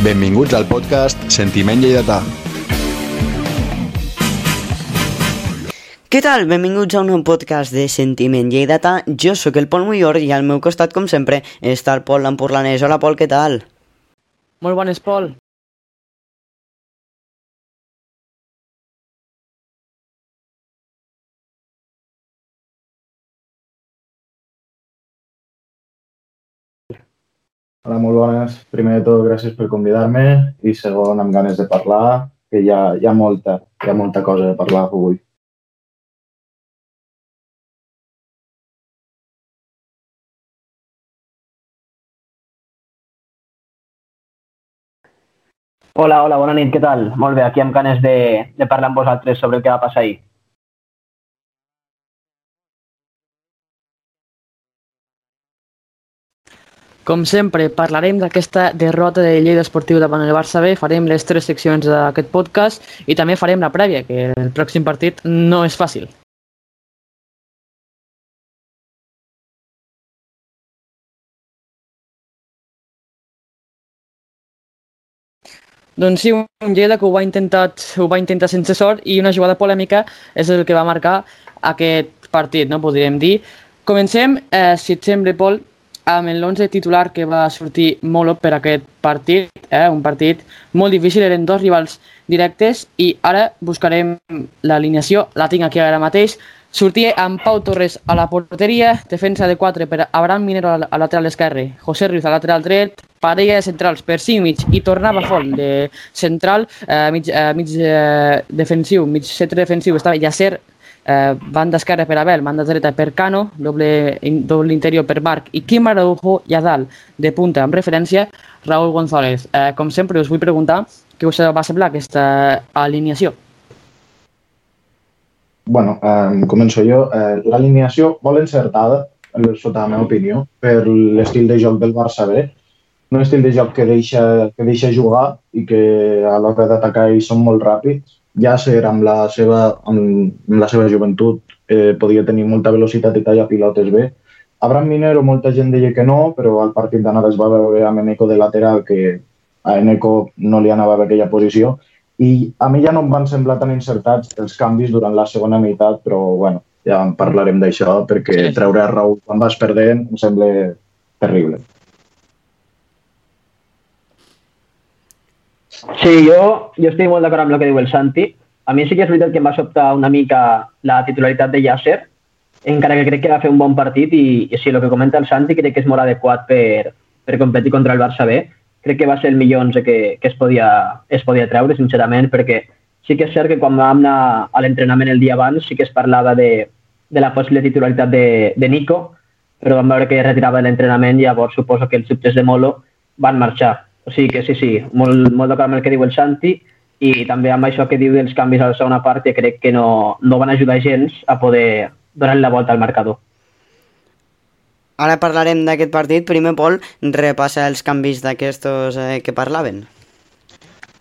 Benvinguts al podcast Sentiment Lleidatà. Què tal? Benvinguts a un nou podcast de Sentiment Lleidatà. Jo sóc el Pol Muyor i al meu costat, com sempre, està el Pol Lampurlanès. Hola, Pol, què tal? Molt bones, Pol. Hola, molt bones. Primer de tot, gràcies per convidar-me i segon, amb ganes de parlar, que hi ha, hi ha, molta, hi ha molta cosa de parlar avui. Hola, hola, bona nit, què tal? Molt bé, aquí amb ganes de, de parlar amb vosaltres sobre el que va passar ahir. Com sempre, parlarem d'aquesta derrota de Lleida Esportiu davant el Barça B, farem les tres seccions d'aquest podcast i també farem la prèvia, que el pròxim partit no és fàcil. Doncs sí, un Lleida que ho va, intentar, ho va intentar sense sort i una jugada polèmica és el que va marcar aquest partit, no podríem dir. Comencem, eh, si et sembla, Pol, amb l'11 titular que va sortir molt per aquest partit, eh? un partit molt difícil, eren dos rivals directes i ara buscarem l'alineació, la tinc aquí ara mateix, sortia amb Pau Torres a la porteria, defensa de 4 per Abraham Minero al lateral esquerre, José Ruiz al lateral dret, parella de centrals per Simic i tornava Font de central, eh, mig, eh, mig eh, defensiu, mig centre defensiu, estava Yacer, eh, banda esquerra per Abel, banda dreta per Cano, doble, doble interior per Marc i Quim Araujo i a dalt de punta amb referència Raúl González. Eh, com sempre us vull preguntar què us va semblar aquesta alineació. bueno, eh, començo jo. Eh, L'alineació molt encertada, sota la meva opinió, per l'estil de joc del Barça B. Un estil de joc que deixa, que deixa jugar i que a l'hora d'atacar ells són molt ràpids. Yasser, amb la seva, amb, amb la seva joventut, eh, podia tenir molta velocitat i tallar pilotes bé. Abraham Minero, molta gent deia que no, però al partit d'anada es va veure amb Eneco de lateral que a Eneco no li anava bé aquella posició i a mi ja no em van semblar tan encertats els canvis durant la segona meitat, però bueno, ja en parlarem d'això perquè treure a Raúl quan vas perdent em sembla terrible. Sí, jo, jo estic molt d'acord amb el que diu el Santi. A mi sí que és veritat que em va sobtar una mica la titularitat de Yasser, encara que crec que va fer un bon partit i, i sí, el que comenta el Santi crec que és molt adequat per, per competir contra el Barça B. Crec que va ser el millor 11 que, que es, podia, es podia treure, sincerament, perquè sí que és cert que quan vam anar a l'entrenament el dia abans sí que es parlava de, de la possible titularitat de, de Nico, però vam veure que retirava l'entrenament i llavors suposo que els subtes de Molo van marxar. O sigui que sí, sí, molt, molt d'acord amb el que diu el Santi i també amb això que diu dels canvis a la segona part que crec que no, no van ajudar gens a poder donar la volta al marcador. Ara parlarem d'aquest partit. Primer, Pol, repassa els canvis d'aquestos eh, que parlaven.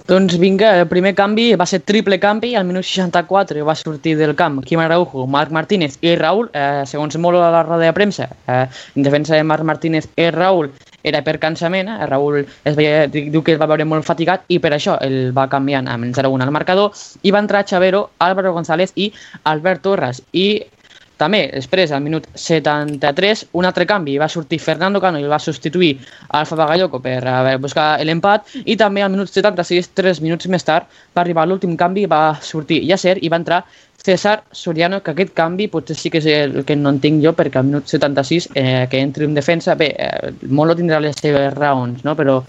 Doncs vinga, el primer canvi va ser triple canvi, al minut 64 va sortir del camp Quim Araujo, Marc Martínez i Raúl, eh, segons molt a la roda de premsa, eh, en defensa de Marc Martínez i Raúl era per cansament, eh, Raúl es veia, diu que es va veure molt fatigat i per això el va canviant amb el 0-1 al marcador. I va entrar Xavero, Álvaro González i Albert Torres. I també, després, al minut 73, un altre canvi. Va sortir Fernando Cano i va substituir Alfa Bagayoko per a buscar l'empat. I també al minut 76, tres minuts més tard, va arribar l'últim canvi, va sortir Yasser i va entrar César Soriano, que aquest canvi potser sí que és el que no entenc jo, perquè al minut 76, eh, que entri en defensa, bé, eh, Molo tindrà les seves raons, no? però,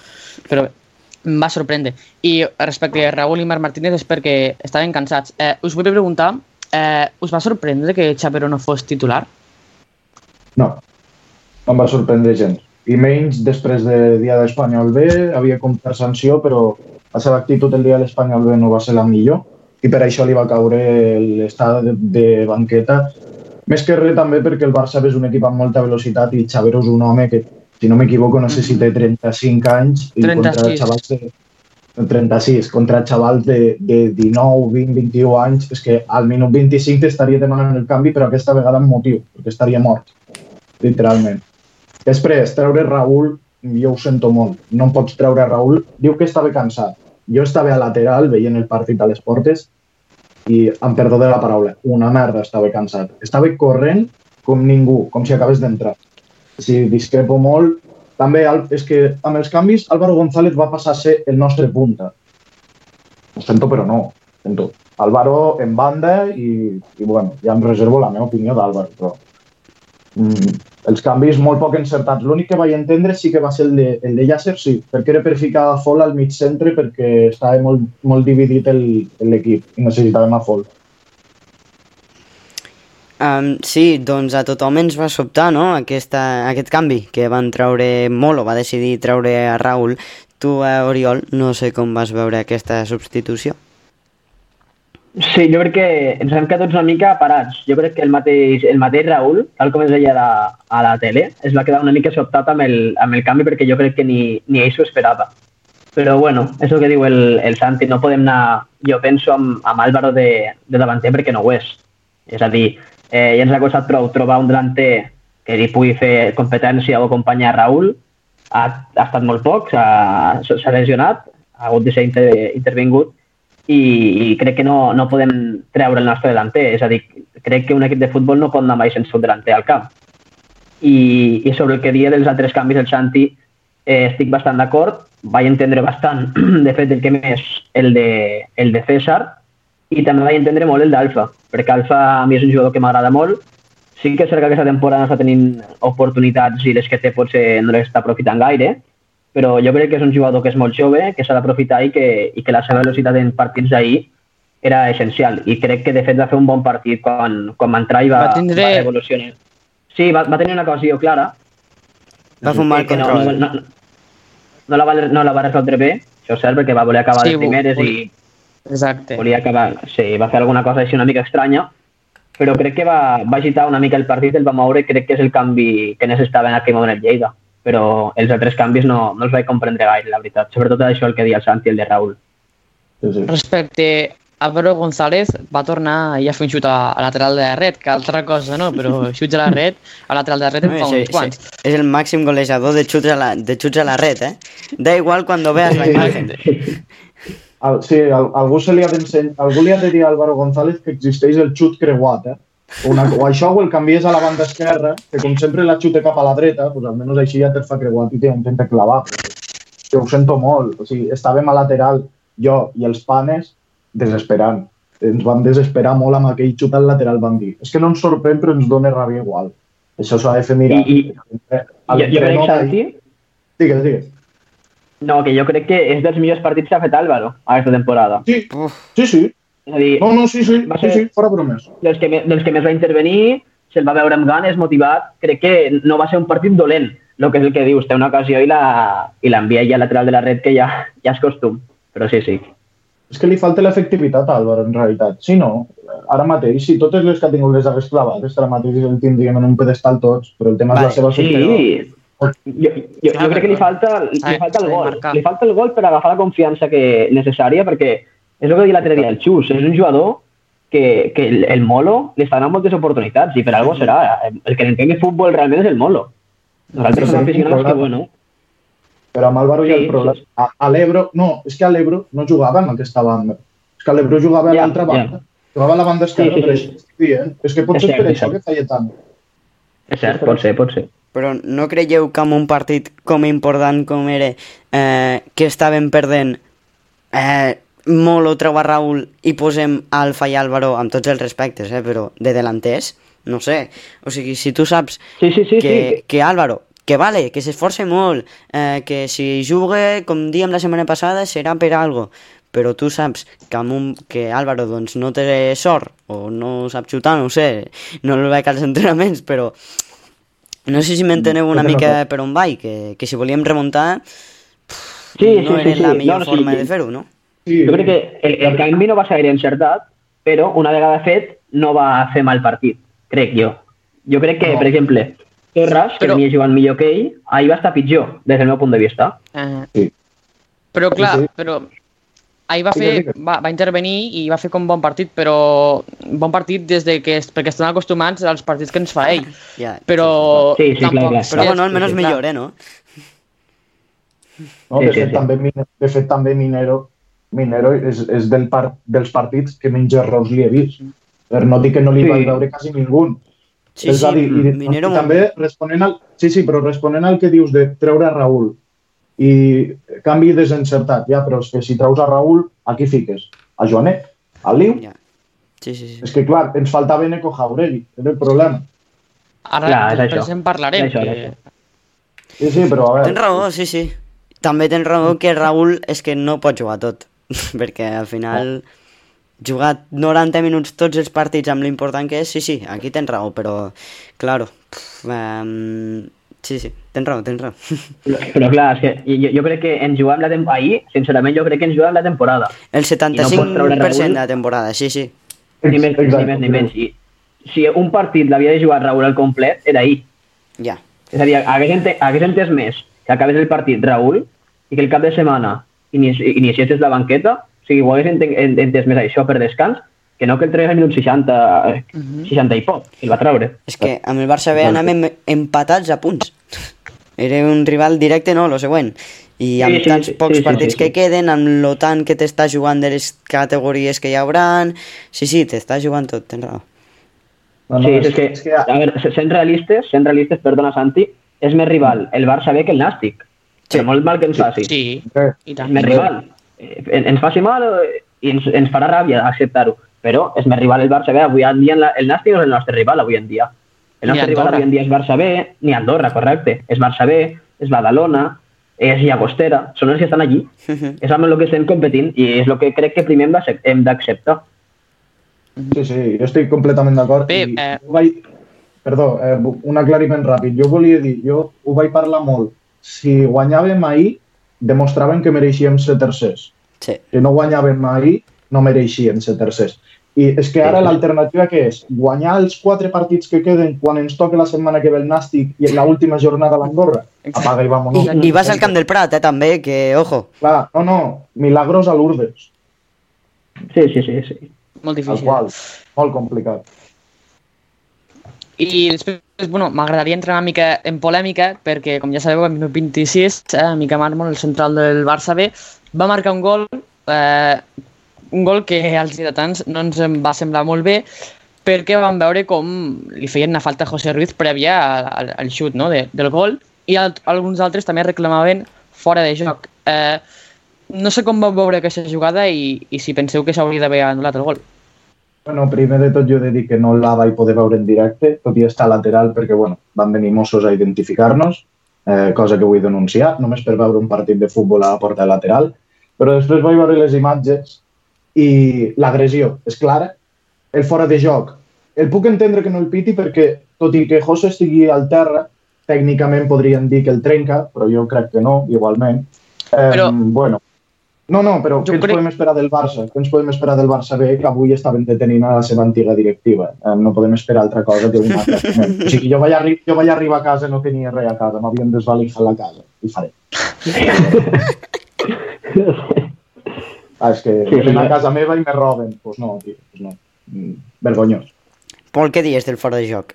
però em va sorprendre. I respecte a Raúl i Marc Martínez és perquè estaven cansats. Eh, us vull preguntar Eh, us va sorprendre que Xavero no fos titular? No, no em va sorprendre gens. I menys després de dia d'Espanyol B, havia comptat sanció, però la seva actitud el dia de l'Espanyol B no va ser la millor i per això li va caure l'estat de, de banqueta. Més que res també perquè el Barça és un equip amb molta velocitat i Xavero és un home que, si no m'equivoco, no sé si té 35 anys i 36. contra xavals de, 36 contra xavals de, de 19, 20, 21 anys, és que al minut 25 t'estaria demanant el canvi, però aquesta vegada amb motiu, perquè estaria mort, literalment. Després, treure Raúl, jo ho sento molt, no em pots treure Raül, diu que estava cansat. Jo estava a lateral veient el partit a les portes i, em perdó de la paraula, una merda estava cansat. Estava corrent com ningú, com si acabés d'entrar. Si discrepo molt, també és que amb els canvis Álvaro González va passar a ser el nostre punta. Ho sento, però no. Sento. Álvaro en banda i, i bueno, ja em reservo la meva opinió d'Álvaro, però mm, els canvis molt poc encertats. L'únic que vaig entendre sí que va ser el de, el de Yasser, sí, perquè era per ficar a Fol al mig centre perquè estava molt, molt dividit l'equip i necessitàvem a Fol. Um, sí, doncs a tothom ens va sobtar no? Aquesta, aquest canvi que van treure molt o va decidir treure a Raül. Tu, uh, Oriol, no sé com vas veure aquesta substitució. Sí, jo crec que ens hem quedat una mica parats. Jo crec que el mateix, el mateix Raül, tal com es deia a la, a la tele, es va quedar una mica sobtat amb el, amb el canvi perquè jo crec que ni, ni ell s'ho esperava. Però bueno, és el que diu el, el Santi, no podem anar, jo penso, amb, amb Álvaro de, de davanter perquè no ho és. És a dir, eh, ja ens ha costat prou trobar un delanter que li pugui fer competència o acompanyar Raül. Ha, ha estat molt poc, s'ha lesionat, ha hagut de ser inter, intervingut i, i crec que no, no podem treure el nostre delanter. És a dir, crec que un equip de futbol no pot anar mai sense un delanter al camp. I, i sobre el que dia dels altres canvis del Santi, eh, estic bastant d'acord. Vaig entendre bastant, de fet, el que més, el de, el de César, i també vaig entendre molt el d'Alfa, perquè Alfa a mi és un jugador que m'agrada molt. Sí que és cert que aquesta temporada no està tenint oportunitats i les que té potser no les està aprofitant gaire, però jo crec que és un jugador que és molt jove, que s'ha d'aprofitar i, que, i que la seva velocitat en partits d'ahir era essencial. I crec que, de fet, va fer un bon partit quan, quan va entrar i va, va, tindre... va evolucionar. Sí, va, va tenir una ocasió clara. Va fer un mal control. No, no, no, no, la va, no la va resoldre bé, això és cert, perquè va voler acabar sí, les primeres vol... i Exacte. volia acabar... Sí, va fer alguna cosa així una mica estranya, però crec que va, va agitar una mica el partit, el va moure, crec que és el canvi que necessitava en aquell moment el Lleida però els altres canvis no, no els vaig comprendre gaire, la veritat. Sobretot això el que deia el Santi, el de Raül. Sí, sí. Respecte a Álvaro González va tornar i a fer un xut a, a lateral de la red, que altra cosa no, però xuts a la red, a lateral de la red en fa uns sí, quants. Sí. És el màxim golejador de xuts a la, de xuts a la red, eh? Da igual cuando veas la imagen. Al, sí, al, algú, se li ha algú li ha de dir a Álvaro González que existeix el xut creuat, eh? Una, o això o el canvies a la banda esquerra, que com sempre la xute cap a la dreta, pues almenys així ja te'l fa creuat i t'intenta clavar. Que ho sento molt. O sigui, estàvem a lateral, jo i els panes, desesperant. Ens vam desesperar molt amb aquell xut al lateral, vam dir. És que no ens sorprèn, però ens dona ràbia igual. Això s'ha de fer mirar. I, i, jo, jo crec, Santi... Digues, digues. No, que jo crec que és dels millors partits que ha fet Álvaro aquesta temporada. Sí, sí, sí. És a dir, no, no, sí, sí, sí, sí, fora bromes. Dels que, dels que més va intervenir, se'l va veure amb ganes, motivat. Crec que no va ser un partit dolent, el que és el que dius, té una ocasió i l'envia ja al lateral de la red, que ja, ja és costum. Però sí, sí. És que li falta l'efectivitat a Álvaro, en realitat. Si no, ara mateix, si totes les que ha tingut les hagués clavades, ara mateix el tindríem en un pedestal tots, però el tema vale, és la seva sí. Jo, jo, jo crec que li falta, li falta el gol. Li falta el gol per agafar la confiança que necessària, perquè és el que deia l'altre dia el Xus, és un jugador que, que el, el Molo li està donant moltes oportunitats i per algo serà. El que entén de futbol realment és el Molo. Nosaltres sí, som aficionats que, bueno... Però amb Álvaro sí, hi ha el problema. Sí. A, a l'Ebro, no, és que a l'Ebro no jugava en aquesta banda. És que a l'Ebro jugava a ja, l'altra banda. Ja. Jugava a la banda esquerra, sí, sí, sí. sí. Eh? És que pot ser per això que feia tant. És cert, pot ser, pot ser. Però no creieu que en un partit com important com era, eh, que estaven perdent, eh, molt ho treu a Raül i posem Alfa i Álvaro amb tots els respectes, eh, però de delanters, no sé. O sigui, si tu saps sí, sí, sí, que, sí. que Álvaro, que vale, que s'esforce molt, eh, que si jugue, com diem la setmana passada, serà per algo, però tu saps que, amb un, que Álvaro doncs, no té sort o no sap xutar, no sé, no el veig als entrenaments, però no sé si m'enteneu una mica per on vaig, que, que si volíem remuntar pff, sí, no sí, era sí, la sí. millor no, no, forma sí, de fer-ho, no? Sí, jo crec que el, el canvi no va ser gaire encertat, però una vegada fet no va fer mal partit, crec jo. Jo crec que, no. per exemple, Torres, que però... venia jugant millor que ell, ahir va estar pitjor, des del meu punt de vista. Uh, sí. Però clar, sí, sí. però ahir va, fer, va, va intervenir i va fer com bon partit, però bon partit des de que, perquè estan acostumats als partits que ens fa ell. Yeah, però sí, sí, tampoc... clar, clar. Però bueno, almenys sí, sí, millor, eh, no? No? Sí, de, sí, fet, sí. També, Mine- de fet, també Minero, Minero és, és del par, dels partits que menys errors li he vist. Per no dir que no li Sí. vaig veure quasi ningú. Sí, És sí, a dir, i, Minero i molt també responent al, sí, sí, però responent al que dius de treure a Raül i canvi desencertat, ja, però és que si treus a Raül, a qui fiques? A Joanet? Al Liu? Ja. Sí, sí, sí. És que, clar, ens faltava Neko Jauregui, era el problema. Ara és després això. en parlarem. Això, que... Sí, sí, però a veure... Tens raó, sí, sí. També tens raó que Raül és que no pot jugar tot, perquè al final jugar 90 minuts tots els partits amb l'important que és, sí, sí, aquí tens raó, però, claro, pff, um, sí, sí, tens raó, tens raó. Però, però clar, és que jo, jo crec que ens jugàvem la temporada, ahir, sincerament, jo crec que ens jugàvem la temporada. El pots treure 75% Raül. de la temporada, sí, sí. Ni més, ni més ni menys. I si un partit l'havia de jugar Raül al complet, era ahir. Ja. És a dir, hagués, ente, hagués entès més que acabés el partit Raül i que el cap de setmana inici, iniciessis la banqueta, o sigui, ho hagués entès més això per descans, que no que el tregués al minut 60, eh, 60 i poc, que el va treure. És que amb el Barça B anàvem empatats a punts. Era un rival directe, no, lo següent. I amb Sí, sí, tants sí, pocs sí, partits sí, que sí. queden, amb lo tant que t'està jugant de les categories que hi hauran... Sí, sí, t'està jugant tot, tens raó. No, no, sí, és, és, que, és que a veure, sent realistes, sent realistes, perdona Santi, és més rival el Barça B que el Nàstic. Sí. Per molt mal que ens faci. Sí, Eh, i tant. més rival. Eh, en- ens faci mal eh, i ens, ens farà ràbia acceptar-ho. Però és més rival el Barça B. Avui en dia el Nàstic és el nostre rival avui en dia. El nostre rival avui en dia és Barça B, ni Andorra, correcte. És Barça B, és Badalona, és Llagostera. Són els que estan allí. és amb el que estem competint i és el que crec que primer hem d'acceptar. Sí, sí, jo estic completament d'acord. Bé, i eh. Vaig... Perdó, eh, un aclariment ràpid. Jo volia dir, jo ho vaig parlar molt. Si guanyàvem ahir, demostraven que mereixíem ser tercers. Sí. Si no guanyàvem ahir, no mereixíem ser tercers. I és que ara Sí. l'alternativa què és? Guanyar els quatre partits que queden quan ens toca la setmana que ve el Nàstic i en l'última jornada a l'Andorra? Apaga i vámonos. I, I vas al Camp del Prat, eh, també, que, ojo, Clar, no, no, milagros a Lourdes, Sí, sí, sí. sí. Molt difícil. qual. Molt complicat. I després, bueno, m'agradaria entrar una mica en polèmica, perquè, com ja sabeu, en minut 26, eh, Mica Mármol, el central del Barça B, va marcar un gol, eh, un gol que als lleidatans no ens en va semblar molt bé, perquè vam veure com li feien una falta a José Ruiz prèvia al, al, xut no, de, del gol, i al, alguns altres també reclamaven fora de joc. Eh, no sé com vau veure aquesta jugada i, i si penseu que s'hauria d'haver anul·lat el gol. Bueno, primer de tot jo he de dir que no la vaig poder veure en directe, tot i estar lateral perquè bueno, van venir Mossos a identificar-nos, eh, cosa que vull denunciar, només per veure un partit de futbol a la porta lateral, però després vaig veure les imatges i l'agressió és clara, el fora de joc. El puc entendre que no el piti perquè, tot i que José estigui al terra, tècnicament podrien dir que el trenca, però jo crec que no, igualment. Eh, Però- Bueno, no, no, però Jo què ens crec- podem esperar del Barça? Què ens podem esperar del Barça B que avui estaven detenint a la seva antiga directiva? Eh, no podem esperar altra cosa que un atracament. O sigui, jo vaig, arri jo vaig arribar a casa i no tenia res a casa, m'havien desvalijat la casa. I faré. Ah, és que Sí, venen a casa meva i me roben. Doncs pues no, tio, pues no. Mm, Vergonyós. Pol, què dies del fora de joc?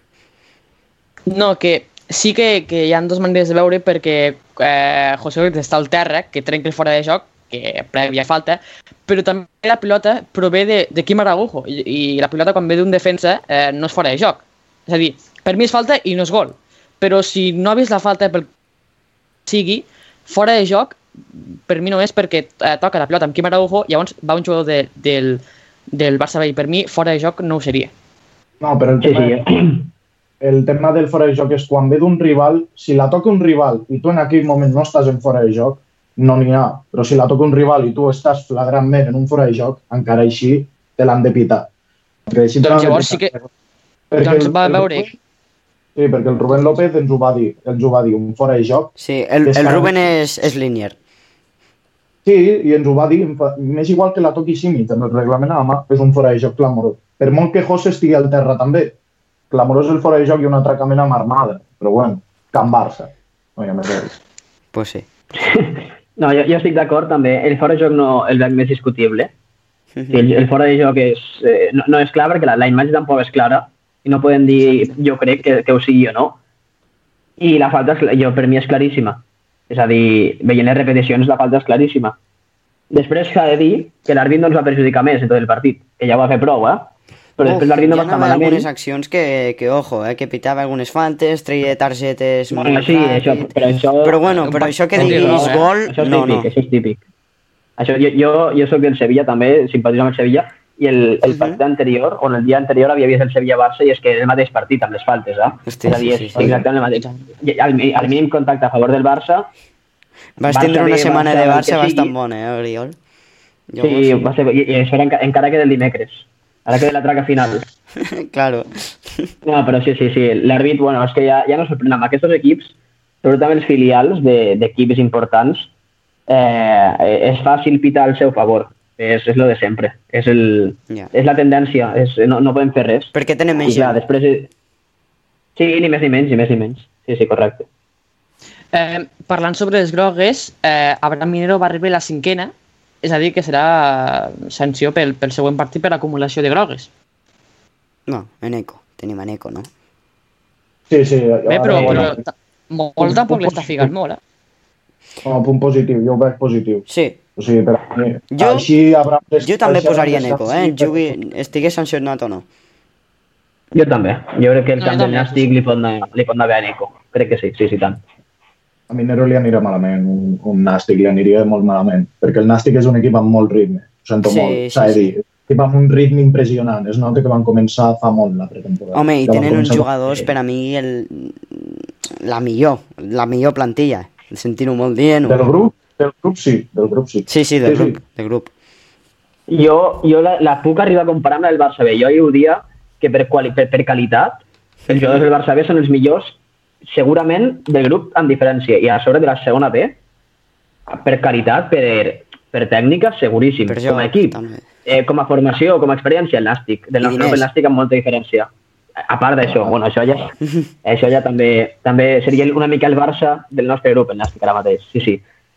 No, que sí que, que hi ha dues maneres de veure perquè eh, José Luis està al terra, que trenca el fora de joc, que prèvia falta, però també la pilota prové de, de Quim Araújo i, i la pilota quan ve d'un defensa eh, no és fora de joc. És a dir, per mi és falta i no és gol. Però si no ha vist la falta pel que sigui, fora de joc, per mi no és perquè eh, toca la pilota amb Quim Araújo, llavors va un jugador de, del, del Barça B i per mi fora de joc no ho seria. No, però el Sí, tema, sí. el tema del fora de joc és quan ve d'un rival, si la toca un rival i tu en aquell moment no estàs en fora de joc, no n'hi ha. Però si la toca un rival i tu estàs flagrantment en un fora de joc, encara així te l'han de pitar. Perquè així te Doncs llavors sí que- Perquè doncs el- va el veure- Rubén- Sí, perquè el Rubén López ens ho va dir, ens ho va dir, un fora de joc. Sí, el, el Ruben és, és línier. Sí, i ens ho va dir, m'és igual que la toqui Simi, amb el reglament a la mà, és un fora de joc clamorós. Per molt que José estigui al terra també, clamorós el fora de joc i un atracament amb armada. Però bueno, Can Barça. No hi ha més res. Pues sí. No, jo, jo estic d'acord també. El fora de joc no el veig més discutible. Sí, el, el fora de joc és, eh, no, no és clar perquè la, la imatge tampoc és clara i no poden dir, jo crec, que, que ho sigui o no. I la falta, és, jo, per mi és claríssima. És a dir, veient les repeticions la falta és claríssima. Després s'ha de dir que l'àrbit no ens va perjudicar més en tot el partit, que ja ho va fer prou, eh? Però després l'àrbit no va estar malament. algunes accions que, que ojo, eh, que pitava algunes fantes, treia targetes molt Bueno, sí, ràpid. això, però això... Però bueno, però això que diguis tiró, eh? gol, Això és no, típic, no. això és típic. Això, jo, jo, jo soc del Sevilla també, simpatitzo amb el Sevilla, i el, el Mhm. partit anterior, o el dia anterior havia vist el Sevilla-Barça i és que és el mateix partit amb les faltes, eh? Hosti, és a dir, sí, és sí, sí. exactament el mateix. I al, al mínim contacte a favor del Barça, Vas Barça tindre una setmana Barça, de Barça bastant sigui. bona, eh, Oriol? sí, va ser, i, i això era enca, encara que del dimecres, ara que de la traca final. claro. No, però sí, sí, sí. L'àrbit, bueno, és que ja, ja no sorprèn. Amb aquests equips, sobretot amb els filials de- d'equips importants, eh, és fàcil pitar al seu favor. És, és lo de sempre. És, el, Ja. és la tendència. És, no, no podem fer res. Perquè tenen I més clar, gent. després... eh, Sí, ni més ni menys, ni més ni menys. Sí, sí, correcte. Eh, parlant sobre les grogues, eh, Abraham Minero va rebre la cinquena, és a dir, que serà sanció pel, pel següent partit per acumulació de grogues. No, en Eco. Tenim en Eco, no? Sí, sí. jo- Bé, però, però ta- molt tampoc l'està ficant molt, eh? Com a punt positiu, jo ho veig positiu. Sí. O sigui, per a mi, Jo- així Abraham... Jo també així posaria en Eco, eh? sí, Jugui, estigués sancionat o no. Jo també. Jo crec que el No. Nàstic li pot, anar, li pot anar bé a Nico. Crec que sí, sí, sí, tant. A Minero li anirà malament, un, un Nàstic li aniria molt malament, perquè el Nàstic és un equip amb molt ritme, ho sento Sí, molt, sí, s'ha de sí. dir. Equip amb un ritme impressionant, es nota que van començar fa molt la pretemporada. Home, i tenen uns jugadors, per a mi, el, la millor, la millor plantilla. Sentint-ho molt dient. Del grup, del grup sí, del grup sí. Sí, sí, del Sí, sí. grup, del grup. Jo, jo la, la puc arribar a comparar amb el Barça B. Jo hi ho dia que per, quali, per, per qualitat els jugadors del Barça B són els millors segurament del grup amb diferència i a sobre de la segona B per qualitat, per, per tècnica, seguríssim. Per com a equip, també. eh, com a formació, com a experiència, el Nàstic. Del nostre grup, el Nàstic amb molta diferència. A part d'això, bueno, això ja, això ja també, també seria una mica el Barça del nostre grup, el Nàstic, ara mateix. Sí, sí.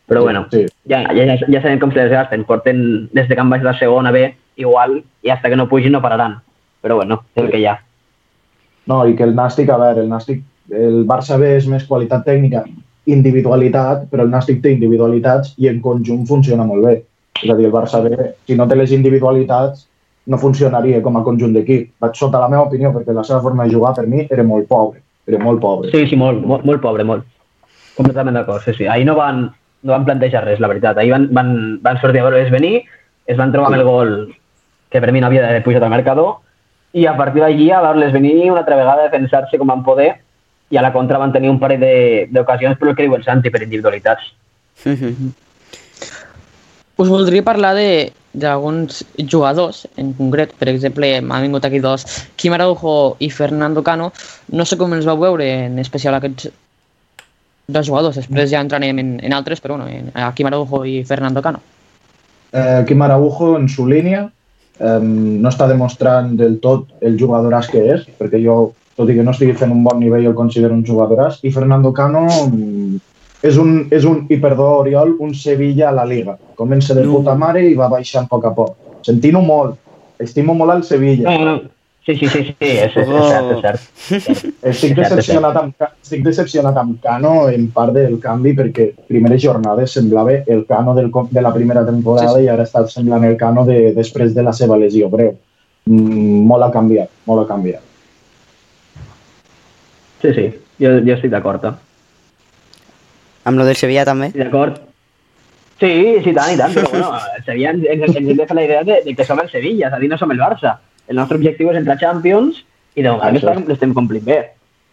Però Sí, bueno, sí. ja, ja, ja sabem com se les gasten. Porten des de que han baix la segona B, igual, i hasta que no pugin no pararan. Però bueno, és el que hi ha. No, i que el Nàstic, a veure, el Nàstic, el Barça B és més qualitat tècnica, individualitat, però el Nàstic té individualitats i en conjunt funciona molt bé. És a dir, el Barça B, si no té les individualitats, no funcionaria com a conjunt d'equip. Vaig sota la meva opinió, perquè la seva forma de jugar per mi era molt pobre, era molt pobre. Sí, sí, molt, molt, molt pobre, molt. Completament d'acord, sí, sí. Ahir no van, no van plantejar res, la veritat. Ahir van, van, van sortir a veure-les venir, es van trobar amb el gol que per mi no havia d'haver pujat al marcador, i a partir d'allí a veure-les venir una altra vegada a defensar-se com van poder, i a la contra van tenir un parell de- d'ocasions per el que diu el Santi, per individualitats. Us voldria parlar de d'alguns jugadors, en concret, per exemple, m'han vingut aquí dos, Quim Araujo i Fernando Cano. No sé com els vau veure, en especial aquests dos jugadors. Després ja entrarem en, en altres, però bueno, en, a Quim Araujo i Fernando Cano. Eh, Quim Araujo, en su línia, eh, no està demostrant del tot el jugadoràs que és, perquè jo, tot i que no estigui fent un bon nivell, el considero un jugadoràs, i Fernando Cano mm, és un, és un, i perdó, Oriol, un Sevilla a la Liga. Comença de puta mare i va baixant a poc a poc. Sentint-ho molt. Estimo molt al Sevilla. No, no. Sí, sí, sí, sí, és, és, és cert, és cert. Estic Cert, decepcionat, amb, estic decepcionat amb Cano en part del canvi perquè primeres jornades semblava el Cano del, de la primera temporada Sí, sí. i ara està semblant el Cano de, després de la seva lesió breu. Mm, molt ha canviat, molt ha canviat. Sí, sí, jo, jo estic d'acord. Eh? Amb lo del Sevilla també? D'acord. Sí, sí, tant i tant, però bueno, el Sevilla ens, ens, ens hem de fer la idea de, de que som el Sevilla, és a dir, no som el Barça. El nostre objectiu és entrar a Champions i de moment Això. l'estem- complint bé.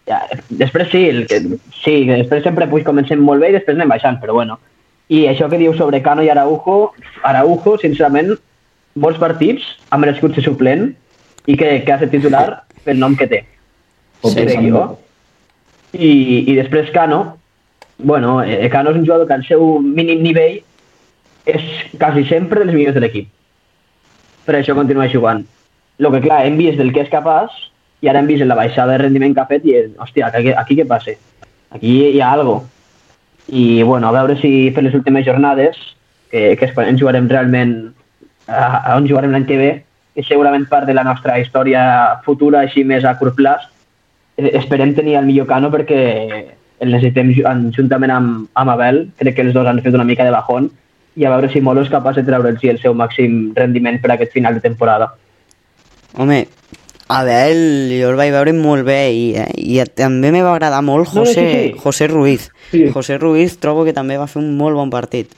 Ja, després sí, el que, sí, que després sempre pues, comencem molt bé i després anem baixant, però bueno. I això que diu sobre Cano i Araujo, Araujo, sincerament, molts partits ha merescut ser suplent i que, que ha ser titular pel nom que té. Crec pensant- jo. I, I després Cano, bueno, eh, Cano és un jugador que al seu mínim nivell és quasi sempre dels millors de l'equip. Per això continua jugant. El que, clar, hem vist del que és capaç i ara hem vist la baixada de rendiment que ha fet i, hòstia, aquí, aquí què passa? Aquí hi ha algo. I, bueno, a veure si per les últimes jornades, que, que és quan ens jugarem realment, a, a on jugarem l'any que ve, és segurament part de la nostra història futura, així més a curt plaç, esperem tenir el millor Cano perquè el necessitem ju- en- juntament amb, amb Abel. Crec que els dos han fet una mica de bajón i a veure si Molo és capaç de treure'ls el seu màxim rendiment per a aquest final de temporada. Home, Abel, jo el vaig veure molt bé ahir, eh? I també me va agradar molt No, no, José, sí, sí. José Ruiz. Sí. José Ruiz trobo que també va fer un molt bon partit.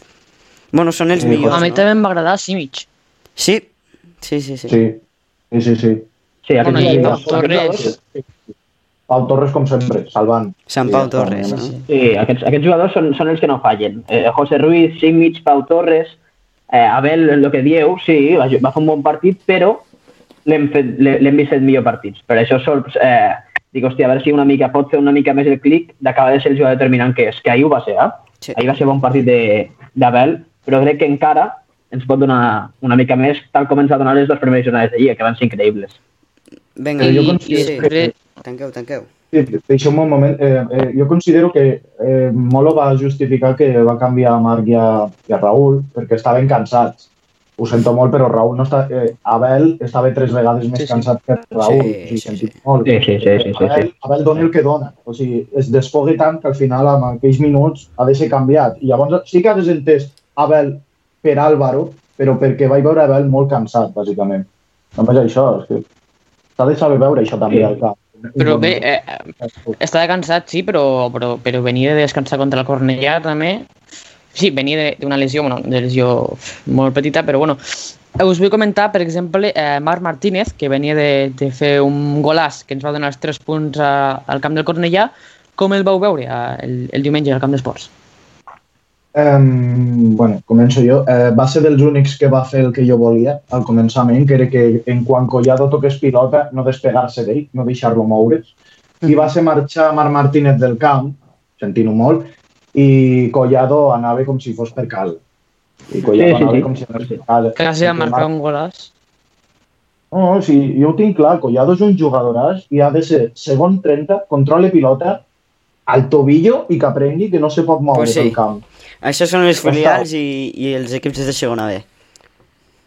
Bueno, són els Sí, millors, A mi no? també em va agradar Simic. Sí, sí, sí. sí. Sí, sí, sí. sí. Sí, Bueno, i Torres. Pau Torres, com sempre, salvant. Sant Sí, Pau està, Torres, no? Sí, aquests, aquests jugadors són, són els que no fallen. Eh, José Ruiz, Simic, Pau Torres, eh, Abel, el que dieu, sí, va, va fer un bon partit, però l'hem fet- l'he- l'hem vist en millor partits. Per això sol, eh, dic, hòstia, a veure si una mica pot fer una mica més el clic d'acabar de ser el jugador determinant que és, que ahir ho va ser, eh? Sí. Ahir va ser bon partit de- d'Abel, però crec que encara ens pot donar una mica més, tal com ens va donar les dues primeres jornades de Lliga, que van ser increïbles. Vinga, jo considero sí. després... Tanqueu, tanqueu. Sí, deixeu-me un moment. Eh, eh, jo considero que eh, Molo va justificar que va canviar a Marc i a, i a Raül perquè estaven cansats. Ho sento molt, però Raül no està... Eh, Abel estava tres vegades més Sí, sí. cansat que Raül. Sí, o sigui, sí, sentit sí. molt. Sí, sí, sí, sí, sí, Abel, sí. Abel dona el que dona. O sigui, es desfoga tant que al final, en aquells minuts, ha de ser canviat. I llavors sí que ha desentès Abel per Álvaro, però perquè vaig veure Abel molt cansat, bàsicament. Només això, és que s'ha de saber veure això també Sí. al cap. Però bé, eh, estava cansat, sí, però, però, però venia de descansar contra el Cornellà també. Sí, venia de- d'una lesió, bueno, de lesió molt petita, però bueno. Us vull comentar, per exemple, eh, Marc Martínez, que venia de, de fer un golàs que ens va donar els 3 punts a, al camp del Cornellà. Com el vau veure eh, el, el diumenge al camp d'esports? Um, bueno, començo jo. Uh, va ser dels únics que va fer el que jo volia al començament, que era que en quan Collado toqués pilota, no despegar-se d'ell, no deixar-lo moure's. I va ser marxar Marc Martínez del camp, sentint-ho molt, i Collado anava com si fos per cal. I Collado Sí, sí, anava sí. com si fos per cal. Quasi a marcar Marc- un golàs. No, no, sí, jo ho tinc clar. Collado és un jugadoràs i ha de ser segon 30, controle pilota, al tobillo i que aprengui que no se pot moure Pues sí. pel camp. Això són les Ja filials i, i els equips de segona B.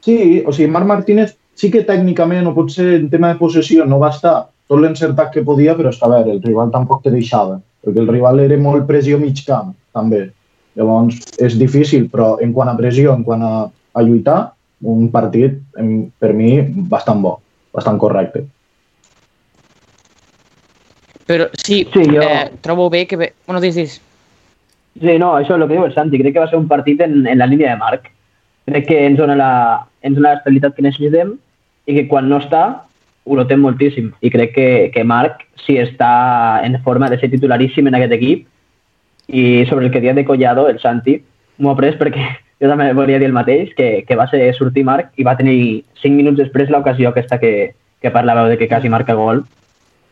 Sí, o sigui, Marc Martínez sí que tècnicament, o potser en tema de possessió, no va estar tot l'encertat que podia, però és que, a veure, el rival tampoc te deixava, perquè el rival era molt pressió mig camp, també. Llavors, és difícil, però en quant a pressió, en quant a, a lluitar, un partit, em, per mi, bastant bo, bastant correcte. Però sí, Sí, jo- eh, trobo bé que... Ve... Bueno, dis, dis. Sí, no, això és el que diu el Santi. Crec que va ser un partit en, en la línia de Marc. Crec que ens dona la, ens dona l'estabilitat que necessitem i que quan no està ho notem moltíssim. I crec que, que Marc, si està en forma de ser titularíssim en aquest equip, i sobre el que dia de Collado, el Santi, m'ho ha pres perquè jo també volia dir el mateix, que, que va ser sortir Marc i va tenir 5 minuts després l'ocasió aquesta que, que parlàveu de que quasi marca gol.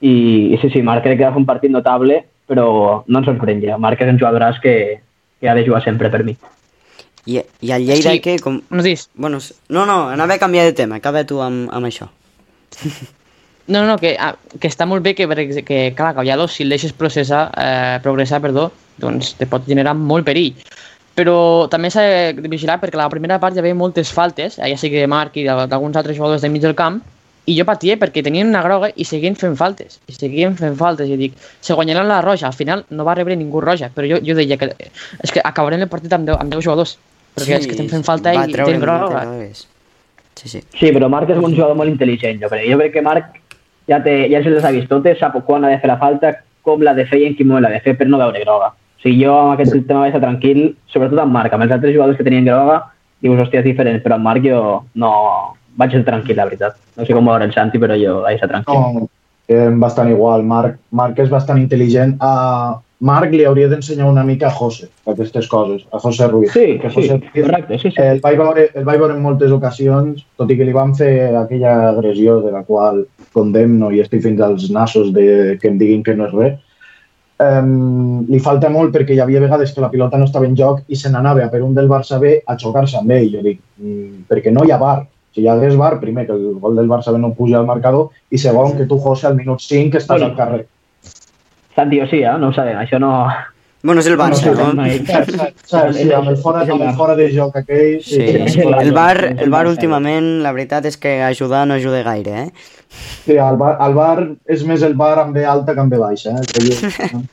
I, i sí, sí, Marc crec que va fer un partit notable, però no ens sorprèn ja. Marc és un jugadoràs que, que ha de jugar sempre per mi. I, i el Lleida Sí. que... Com... No, dis. Bueno, no, no, anava a canviar de tema. Acaba tu amb, amb això. No, no, que, ah, que està molt bé que, que clar, Collado, si el deixes processar, eh, progressar, perdó, doncs te pot generar molt perill. Però també s'ha de vigilar perquè la primera part hi havia moltes faltes, ja sigui de Marc i d'al- d'alguns altres jugadors de mig del camp, i jo patia perquè tenien una groga i seguien fent faltes, i seguien fent faltes, i dic, se guanyaran la roja, al final no va rebre ningú roja, però jo, jo deia que és que acabarem el partit amb 10, amb 10 jugadors, perquè és que estem fent falta i, tenen groga. Sí, sí. Sí, però Marc és un jugador molt intel·ligent, jo crec. Jo crec que Marc ja, té, ja se les ha vist totes, sap quan ha de fer la falta, com l'ha de fer i en quin moment l'ha de fer per no veure groga. O sigui, jo amb aquest tema vaig estar tranquil, sobretot amb Marc. Amb els altres jugadors que tenien groga, dius, hòstia, és diferent, però amb Marc jo no... Vaig estar tranquil, la veritat. No sé com va veure el Santi, però jo vaig estar tranquil. No, eh, bastant igual. Marc, Marc és bastant intel·ligent. A Marc li hauria d'ensenyar una mica a José, aquestes coses, a José Ruiz. Sí, que sí, José Ruiz, correcte, sí, sí. El vaig, veure, el vaig veure en moltes ocasions, tot i que li van fer aquella agressió de la qual condemno i estic fins als nassos de que em diguin que no és res. Um, li falta molt perquè hi havia vegades que la pilota no estava en joc i se n'anava a per un del Barça B a xocar-se amb ell. Jo dic, mm, perquè no hi ha bar. Si hi hagués bar, primer, que el gol del Barça no puja al marcador i segon, que tu, José, al minut 5 estàs Bueno. al carrer. Santi, o sí, eh? no ho sabem, això no... Bueno, és el Barça, No no? Sí, sí, amb el fora, amb el fora de joc aquell... Sí, sí, el bar, el bar últimament, la veritat és que ajudar no ajuda gaire, eh? Sí, el bar, el bar és més el bar amb B alta que amb B baixa. Eh? Que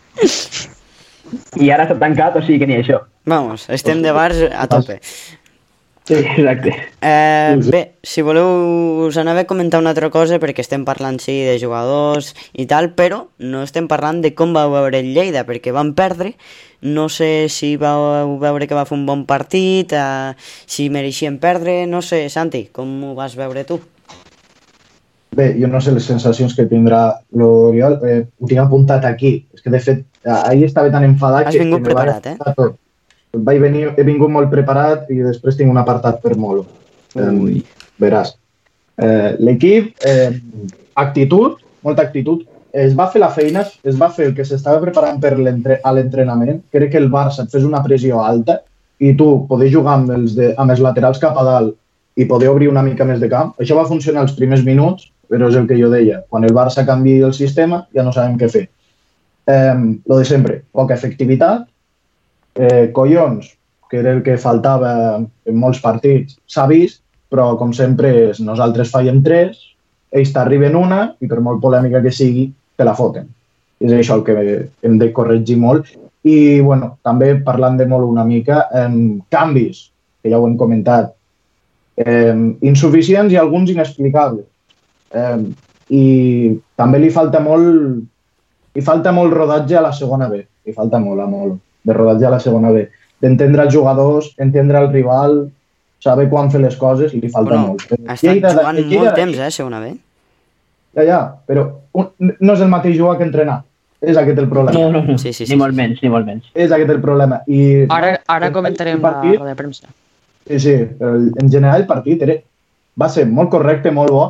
i ara s'ha tancat, o sigui que ni això. Vamos, estem de bars a tope. Sí, exacte. Eh, bé, si voleu us anava a comentar una altra cosa perquè estem parlant sí de jugadors i tal, però no estem parlant de com vau veure el Lleida perquè van perdre no sé si vau veure que va fer un bon partit, eh, si mereixien perdre, no sé, Santi, com ho vas veure tu? Bé, jo no sé les sensacions que tindrà l'Oriol, eh, ho tinc apuntat aquí. És que, de fet, ahir estava tan enfadat Has que... vingut que preparat, eh? Tot. Vaig venir, he vingut molt preparat i després tinc un apartat per Molo. Ui. Veràs. Eh, L'equip, eh, actitud, molta actitud. Es va fer la feina, es va fer el que s'estava preparant per a l'entrenament. Crec que el Barça et fes una pressió alta i tu poder jugar amb els, de, amb els laterals cap a dalt i poder obrir una mica més de camp. Això va funcionar els primers minuts, però és el que jo deia. Quan el Barça canvi el sistema ja no sabem què fer. Eh, lo de sempre, poca efectivitat, eh, collons, que era el que faltava en molts partits, s'ha vist, però com sempre nosaltres fallem tres, ells t'arriben una i per molt polèmica que sigui, te la foten. És això el que hem de corregir molt. I, bueno, també parlant de molt una mica, eh, canvis, que ja ho hem comentat, eh, insuficients i alguns inexplicables. Eh, I també li falta molt li falta molt rodatge a la segona B. Li falta molt, a molt, de rodatge a la segona B. D'entendre els jugadors, entendre el rival, saber quan fer les coses, li falta Bueno, molt. Però ha estat Lleida de- jugant Lleida molt de- temps, eh, segona B. Ja, ja, però un, no és el mateix jugar que entrenar. És aquest el problema. No, no, no. Sí, sí, sí, ni molt sí. menys, ni molt menys. És aquest el problema. I, Ara, ara comentarem el la partit, roda de premsa. Sí, sí, el, en general el partit era, va ser molt correcte, molt bo,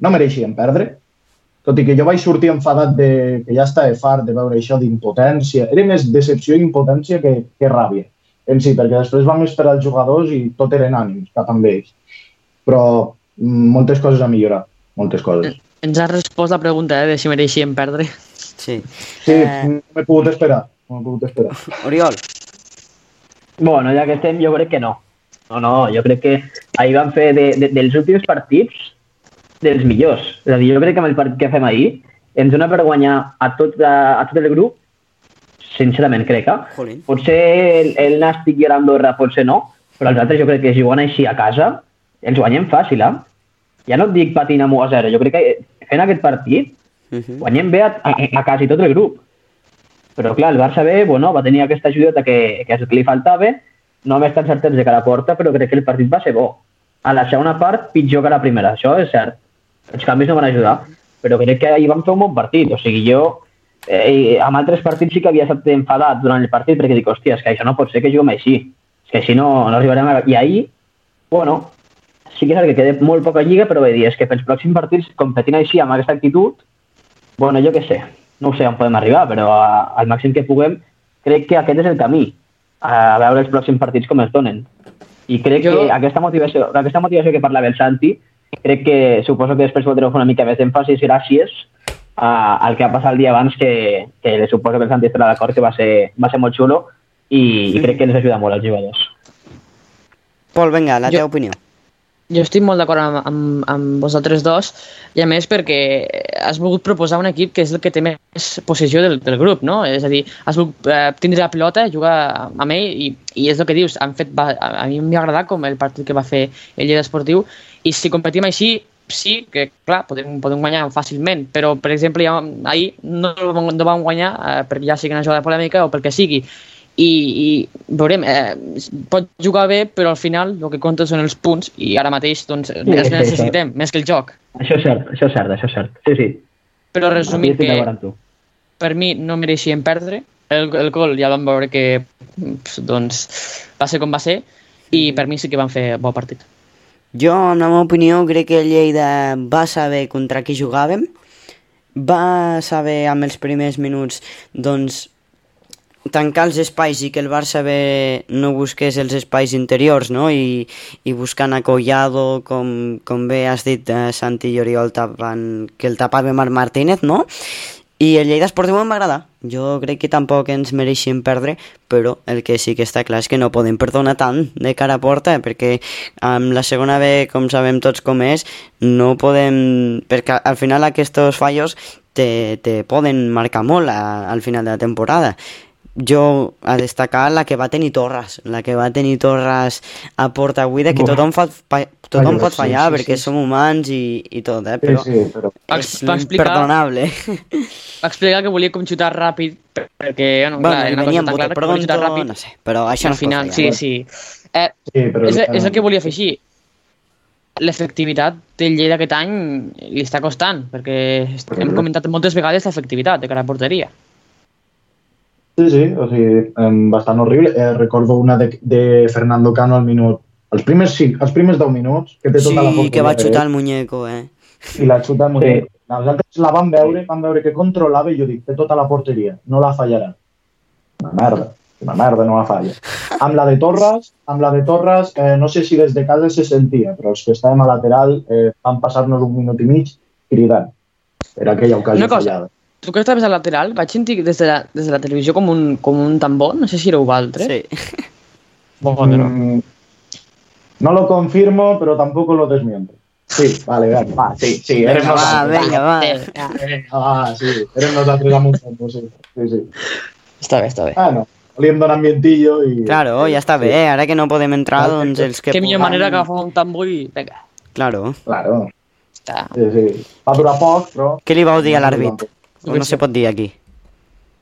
no mereixien perdre, tot i que jo vaig sortir enfadat de, que ja estava fart de veure això d'impotència. Era més decepció i impotència que, que ràbia en si, perquè després vam esperar els jugadors i tot eren ànims cap amb ells. Però mm, moltes coses a millorar, moltes coses. Ens ha respost la pregunta eh, de si mereixien perdre. Sí. Sí, Eh, no m'he pogut esperar, no m'he pogut esperar. Oriol, Bueno, ja que estem, jo crec que no. No, no, jo crec que ahir van fer de, de, dels últims partits dels millors. És a dir, jo crec que amb el partit que fem ahir ens dona per guanyar a tot, a, a tot el grup, sincerament crec, eh? Jolín. Potser el, el Nàstic i l'Andorra potser no, però els altres jo crec que si juguen així a casa, els guanyem fàcil, eh? Ja no et dic patina 1 a 0, jo crec que fent aquest partit Uh -huh. guanyem bé a, a, a quasi tot el grup. Però clar, el Barça B bueno, va tenir aquesta ajudeta que, que que li faltava, no vam estar encertats de cara a porta, però crec que el partit va ser bo. A la segona part, pitjor que la primera, això és cert. Els canvis no van ajudar, però crec que ahir vam fer un bon partit. O sigui, jo eh, amb altres partits sí que havia estat enfadat durant el partit perquè dic, hòstia, és que això no pot ser que juguem així. És que així no, no arribarem a... I ahir, bueno, sí que és que queda molt poca lliga, però dir, és que pels pròxims partits, competint així amb aquesta actitud, bueno, jo què sé, no ho sé on podem arribar, però a, al màxim que puguem, crec que aquest és el camí, a veure els pròxims partits com es donen. I crec Jo- que aquesta motivació, aquesta motivació que parlava el Santi, crec que suposo que després podreu fer una mica més d'èmfasis gràcies a, al que ha passat el dia abans, que, que suposo que el Santi estarà d'acord que va ser, va ser molt xulo i, i crec que ens ajuda molt als jugadors. Pol, vinga, la Jo- teva opinió. Jo estic molt d'acord amb, amb, amb vosaltres dos, i a més perquè has volgut proposar un equip que és el que té més possessió del, del grup, no? És a dir, has volgut eh, tindre la pilota, jugar amb ell, i, i és el que dius, han fet, va, a a mi m'ha agradat com el partit que va fer el Lleida Esportiu, i si competim així, sí, que clar, podem, podem guanyar fàcilment, però per exemple ja, ahir no, no vam guanyar eh, per ja sigui una jugada polèmica o pel que sigui, i, i veurem, eh, pot jugar bé, però al final el que compta són els punts i ara mateix doncs, els sí, necessitem, més que el joc. Això és cert, això és cert, això és cert. Sí, sí. Però resumint, que per mi no mereixien perdre, el, el gol ja vam veure que doncs, va ser com va ser i per mi sí que van fer bon partit. Jo, en la meva opinió, crec que el Lleida va saber contra qui jugàvem, va saber amb els primers minuts doncs, tancar els espais i que el Barça bé no busqués els espais interiors no? I, i buscant a Collado com, com bé has dit eh, Santi i Oriol tapant, que el tapava Marc Martínez no? I el Lleida Esportiu em va agradar. Jo crec que tampoc ens mereixem perdre però el que sí que està clar és que no podem perdonar tant de cara a porta perquè amb la segona B com sabem tots com és no podem perquè al final aquests fallos te, te poden marcar molt a, al final de la temporada jo a destacar la que va tenir Torres, la que va tenir Torres a porta buida, que tothom, fa, fa, tothom Ai, pot sí, fallar sí, perquè sí. som humans i, i tot, eh? Sí, però sí, però... Va és explicar- imperdonable. Va explicar que volia com xutar ràpid, per- perquè, bueno, bueno, clar, una cosa tan clara que volia xutar pronto, ràpid. no sé, però això al no final, fallar. sí, sí. Eh, Sí, però és, és el que volia fer així. L'efectivitat del Lleida aquest any li està costant, perquè hem comentat moltes vegades l'efectivitat de cara a porteria. Sí, sí, o sigui, bastant horrible. Eh, recordo una de, de Fernando Cano al minut... Els primers, sí, els primers 10 minuts, que té tota la Sí, que va xutar el muñeco, eh? I la xuta molt Sí. bé. Nosaltres la vam veure, vam veure que controlava i jo dic, té tota la porteria, no la fallarà. Una merda, una merda, no la falla. Amb la de Torres, amb la de Torres, eh, no sé si des de casa se sentia, però els que estàvem a lateral eh, van passar-nos un minut i mig cridant. Era aquella ocasió Una cosa, fallada. Tu que estaves al lateral, vaig sentir des de la, des de la televisió com un, com un tambor, no sé si éreu vosaltres. Sí. Bueno, Mm, no lo confirmo, pero tampoco lo desmiento. Sí, vale, vale, va, sí, sí, eres Vinga, va, vinga, va. Eh, Ah, sí, eres nosaltres amb un tempo, sí. sí, sí. Està bé, està bé. Ah, no, volíem donar ambientillo i... Claro, ja està bé, ara que no podem entrar, Clar, doncs els que Què millor manera que agafar un tambor i... Vinga, Claro. Claro, està. sí, sí. Va durar poc, però... Què li vau dir a l'àrbit? O no se pot dir aquí?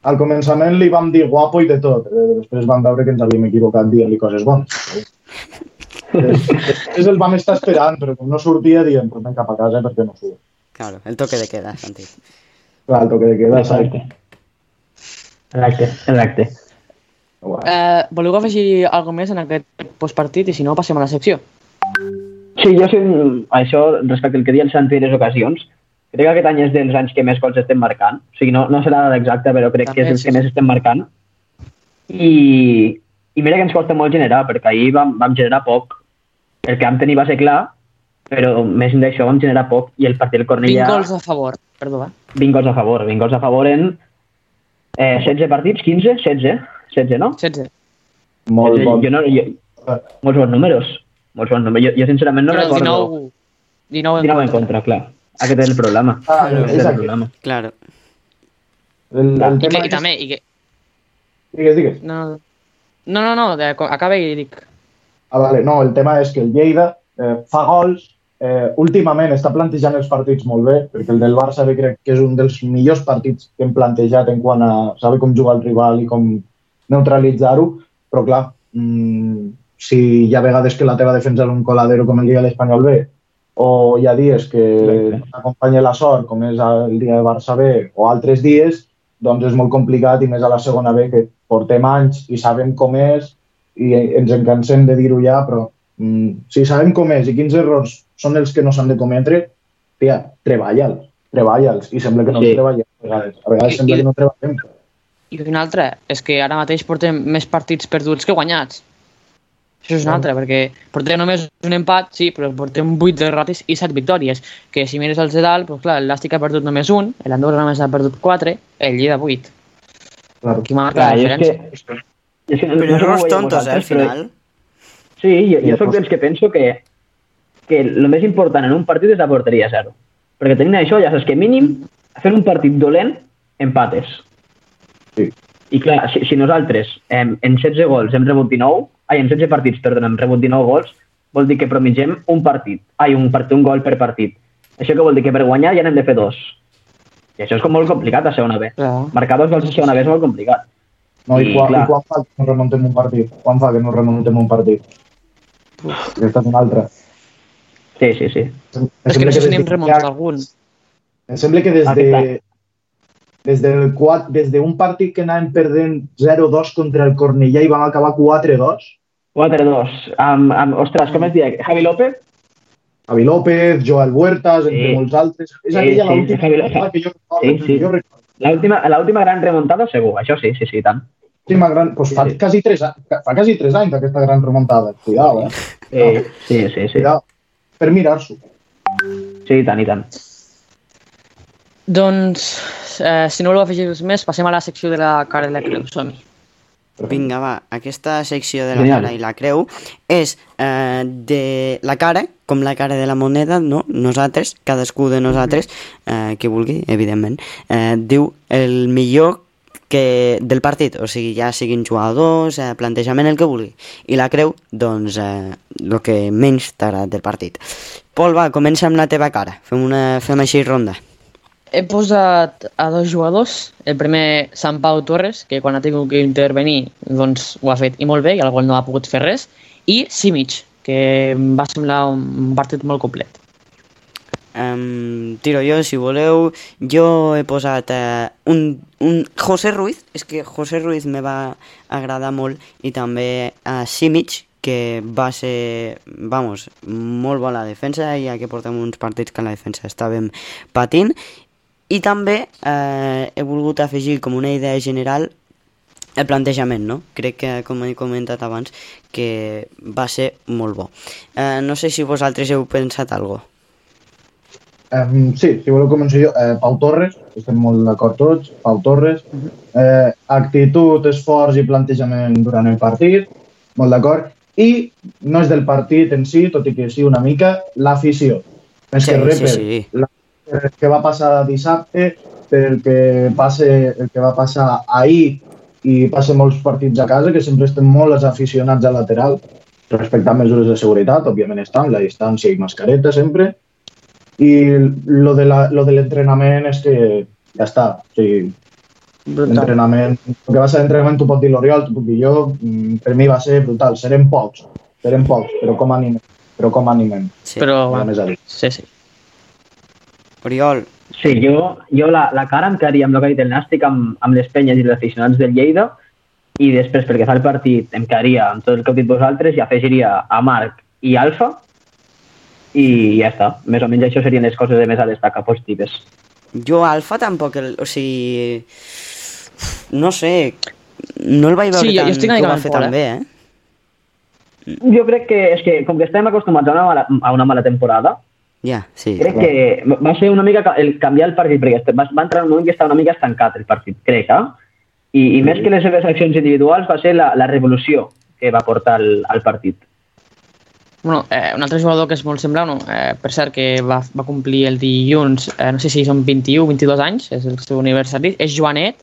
Al començament li vam dir guapo i de tot. eh, Després vam veure que ens havíem equivocat dient-li coses bones. Després el vam estar esperant, però com no sortia, diem, ven cap a casa perquè no surt. Claro, el toque de queda, Santi. Clar, el toque de queda? Exacte. Exacte, exacte. Guai. Eh, voleu afegir alguna més en aquest postpartit i si no passem a la secció? Sí, jo sí, això respecte al que deia el Santi en les ocasions, crec que aquest any és dels anys que més gols estem marcant. O sigui, no, no dada exacta, però crec que és També, els sí, que sí. més estem marcant. I, I mira que ens costa molt generar, perquè ahir vam, vam generar poc. El que vam tenir va ser clar, però més enllà d'això vam generar poc i el partit del 20 Cornellà... gols a favor, perdó, eh? 20 gols a favor. 20 gols a favor en eh, 16 partits, 15, 16, 16, no? 16. Molt jo, bon. jo no jo, molts bons números. Molts bons números. Jo, jo sincerament no Però recordo... 19, 19 en 19 en contra, clar. Aquest és el problema. Ah, Aquest és és el problema. Claro. El, el I, que, tema i també, i que... Digues, digues. No, no, no, no de, acaba i dic... Ah, vale. No, el tema és que el Lleida eh, fa gols, eh, últimament està plantejant els partits molt bé, perquè el del Barça bé crec que és un dels millors partits que hem plantejat en quant a saber com jugar el rival i com neutralitzar-ho, però clar, mmm, si hi ha vegades que la teva defensa és un coladero com el dia de l'Espanyol B, o hi ha dies que t'acompanya la sort, com és el dia de Barça B, o altres dies, doncs és molt complicat i més a la segona B que portem anys i sabem com és i ens encansem de dir-ho ja, però mm, si sabem com és i quins errors són els que no s'han de cometre, tia, treballa'ls, treballa'ls. I sembla que no Sí. sí. treballem a vegades. A vegades I- sembla i- que no treballem. I un altre, és que ara mateix portem més partits perduts que guanyats. Això és un altre, perquè portem només un empat, sí, però portem 8 derrotes i 7 victòries. Que si mires els de dalt, doncs clar, l'Elàstic ha perdut només un, l'Andorra només ha perdut 4, el Lleida 8. Claro. Aquí marca Clar, la jo és diferència. que... És que no, Però no errors veieu tontos, eh, al però- final. Sí, jo, jo soc pues- dels que penso que, que el més important en un partit és la porteria zero. Perquè tenint això ja saps que mínim fent un partit dolent empates. Sí. I clar, si, si nosaltres em, en 16 gols hem rebut 19, ai, en 16 partits, perdona, hem rebut 19 gols, vol dir que promigem un partit, ai, un, partit, un gol per partit. Això que vol dir que per guanyar ja n'hem de fer dos. I això és com molt complicat a segona B. Clar. Marcar dos gols a segona B és molt complicat. No, i, I, quan, clar. I quan fa que no remuntem un partit? Quan fa que no remuntem un partit? Aquesta és una altra. Sí, sí, sí. Em És que no sé si n'hem remuntat algun. Em sembla que des Ah, de, des del quat- des d'un partit que anàvem perdent 0-2 contra el Cornellà i vam acabar 4-2, 4-2. Amb, amb, ostres, com es diu? Javi López? Javi López, Joel Huertas, entre Sí. molts altres. És Sí, aquella sí, l'última Javi- remuntada que jo recordo. Sí, sí. Jo recordo. L'última gran remuntada, segur. Això sí, sí, sí, tant. L'última gran, doncs fa, Sí, sí. quasi tres, fa quasi tres anys aquesta gran remuntada. Cuidao, eh? Sí, sí, sí, sí. Cuidao. Per mirar-s'ho. Sí, i tant, i tant. Doncs, eh, si no voleu afegir més, passem a la secció de la cara i la creu. som -hi. Vinga, va, aquesta secció de la Genial. cara i la creu és eh, de la cara, com la cara de la moneda, no? Nosaltres, cadascú de nosaltres, eh, que vulgui, evidentment, eh, diu el millor que, del partit, o sigui, ja siguin jugadors, eh, plantejament, el que vulgui. I la creu, doncs, eh, el que menys t'agrada del partit. Pol, va, comença amb la teva cara. Fem, una, fem així ronda. He posat a dos jugadors. El primer, Sant Pau Torres, que quan ha tingut que intervenir doncs, ho ha fet i molt bé, i el no ha pogut fer res. I Simic, que va semblar un partit molt complet. Um, tiro jo, si voleu. Jo he posat uh, un, un José Ruiz, és que José Ruiz me va agradar molt, i també a uh, Simic, que va ser, vamos, molt bona defensa, ja que portem uns partits que la defensa estàvem patint, i també eh, he volgut afegir com una idea general el plantejament, no? Crec que, com he comentat abans, que va ser molt bo. Eh, no sé si vosaltres heu pensat alguna cosa. Um, sí, si voleu començar jo. Eh, Pau Torres, estem molt d'acord tots. Pau Torres. Eh, actitud, esforç i plantejament durant el partit, molt d'acord. I no és del partit en si, tot i que sí una mica, l'afició. Més Sí, que sí, sí. El que va passar dissabte, pel que, passe, el que va passar ahir i passa molts partits a casa, que sempre estem molt els aficionats a lateral, respectant mesures de seguretat, òbviament estan, la distància i mascareta sempre, i lo de la- lo de l'entrenament és que ja està, o sigui, Brutal. l'entrenament, el que va ser l'entrenament t'ho pot dir l'Oriol, t'ho puc dir jo, mm, per mi va ser brutal, serem pocs, serem pocs, però com animem, però com animem, Sí. Però, més a dir. sí, sí. Oriol, Sí, jo, jo la, la cara em quedaria amb el que ha dit el Nàstic, amb, amb les penyes i els aficionats del Lleida, i després, perquè fa el partit, em quedaria amb tot el que heu dit vosaltres i afegiria a Marc i Alfa, i ja està. Més o menys això serien les coses de més a destacar positives. jo Alfa tampoc, el, o sigui... No sé, no el vaig veure Sí, jo- jo estic que ho va fer tan eh? bé, eh? Jo crec que és que, com que estem acostumats a una mala, a una mala temporada, Ja, sí. crec que va ser una mica ca- el canviar el partit, perquè este- va, va entrar en un moment que estava una mica estancat el partit, crec, eh? I, i més que les seves accions individuals va ser la, la revolució que va portar al, al partit. Bueno, eh, un altre jugador que és molt semblant, no? eh, per cert, que va, va complir el dilluns, eh, no sé si són 21 o 22 anys, és el seu aniversari, és Joanet,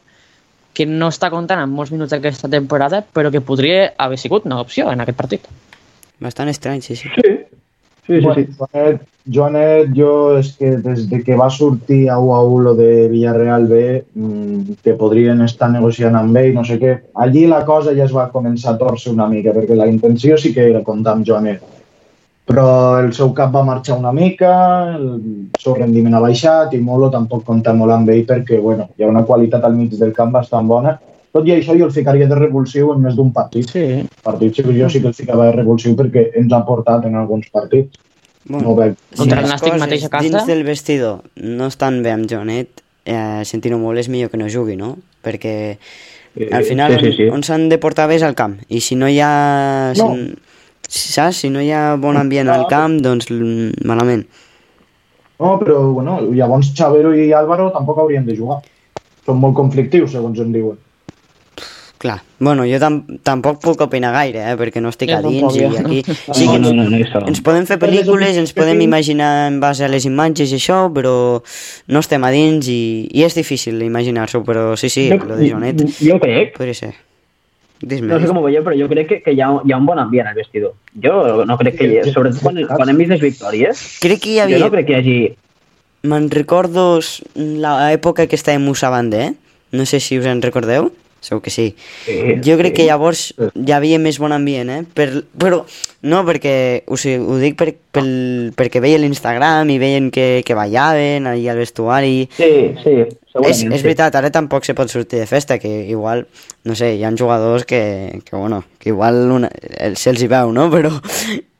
que no està comptant amb molts minuts aquesta temporada, però que podria haver sigut una opció en aquest partit. Bastant estrany, sí, sí. Sí, sí, Bueno, Joanet, Joanet, jo és que des de que va sortir a 1 a 1 lo de Villarreal B, mmm, que podrien estar negociant amb ell, no sé què, allí la cosa ja es va començar a torcer una mica, perquè la intenció sí que era comptar amb Joanet. Però el seu cap va marxar una mica, el seu rendiment ha baixat i Molo tampoc compta molt amb ell perquè bueno, hi ha una qualitat al mig del camp bastant bona. Tot i això jo el ficaria de revulsiu en més d'un partit. Sí. Partit sí que jo sí que el ficava de revulsiu perquè ens ha portat en alguns partits. No ho veig. Contra el Nàstic mateix a casa. Dins del vestidor no estan bé amb Joanet, eh, sentint-ho molt és millor que no jugui, no? Perquè Eh, al final sí, sí, sí. on, s'han de portar bé és al camp. I si no hi ha... No. Si, saps? Si no hi ha bon ambient al camp, doncs malament. No, però bueno, llavors Xavero i Álvaro tampoc haurien de jugar. Són molt conflictius, segons em diuen. Clar. Bueno, jo tam tampoc puc opinar gaire, eh? perquè no estic Jo a dins i jo. aquí... No, Sí que no, ens, no, no, això. ens podem fer pel·lícules, ens podem imaginar en base a les imatges i això, però no estem a dins i, i és difícil imaginar-s'ho, però sí, sí, lo de Joanet jo crec, podria ser. Dis-me. no sé com ho veieu, però jo crec que, que hi, ha, hi ha un bon ambient al vestidor. Jo no crec que, hi sobretot quan, quan hem vist les victòries, Crec que hi jo havia... no crec que hi hagi... Me'n recordo l'època que estàvem Bande, eh? No sé si us en recordeu. Segur que sí. Sí, Jo crec sí. que llavors hi havia més bon ambient, eh? Per, però no perquè, o sigui, ho dic per, pel, perquè veia l'Instagram i veien que, que ballaven allà al vestuari. Sí, sí. És, és veritat, ara tampoc se pot sortir de festa, que igual, no sé, hi ha jugadors que, que bueno, que igual una, el- se'ls hi veu, no? Però,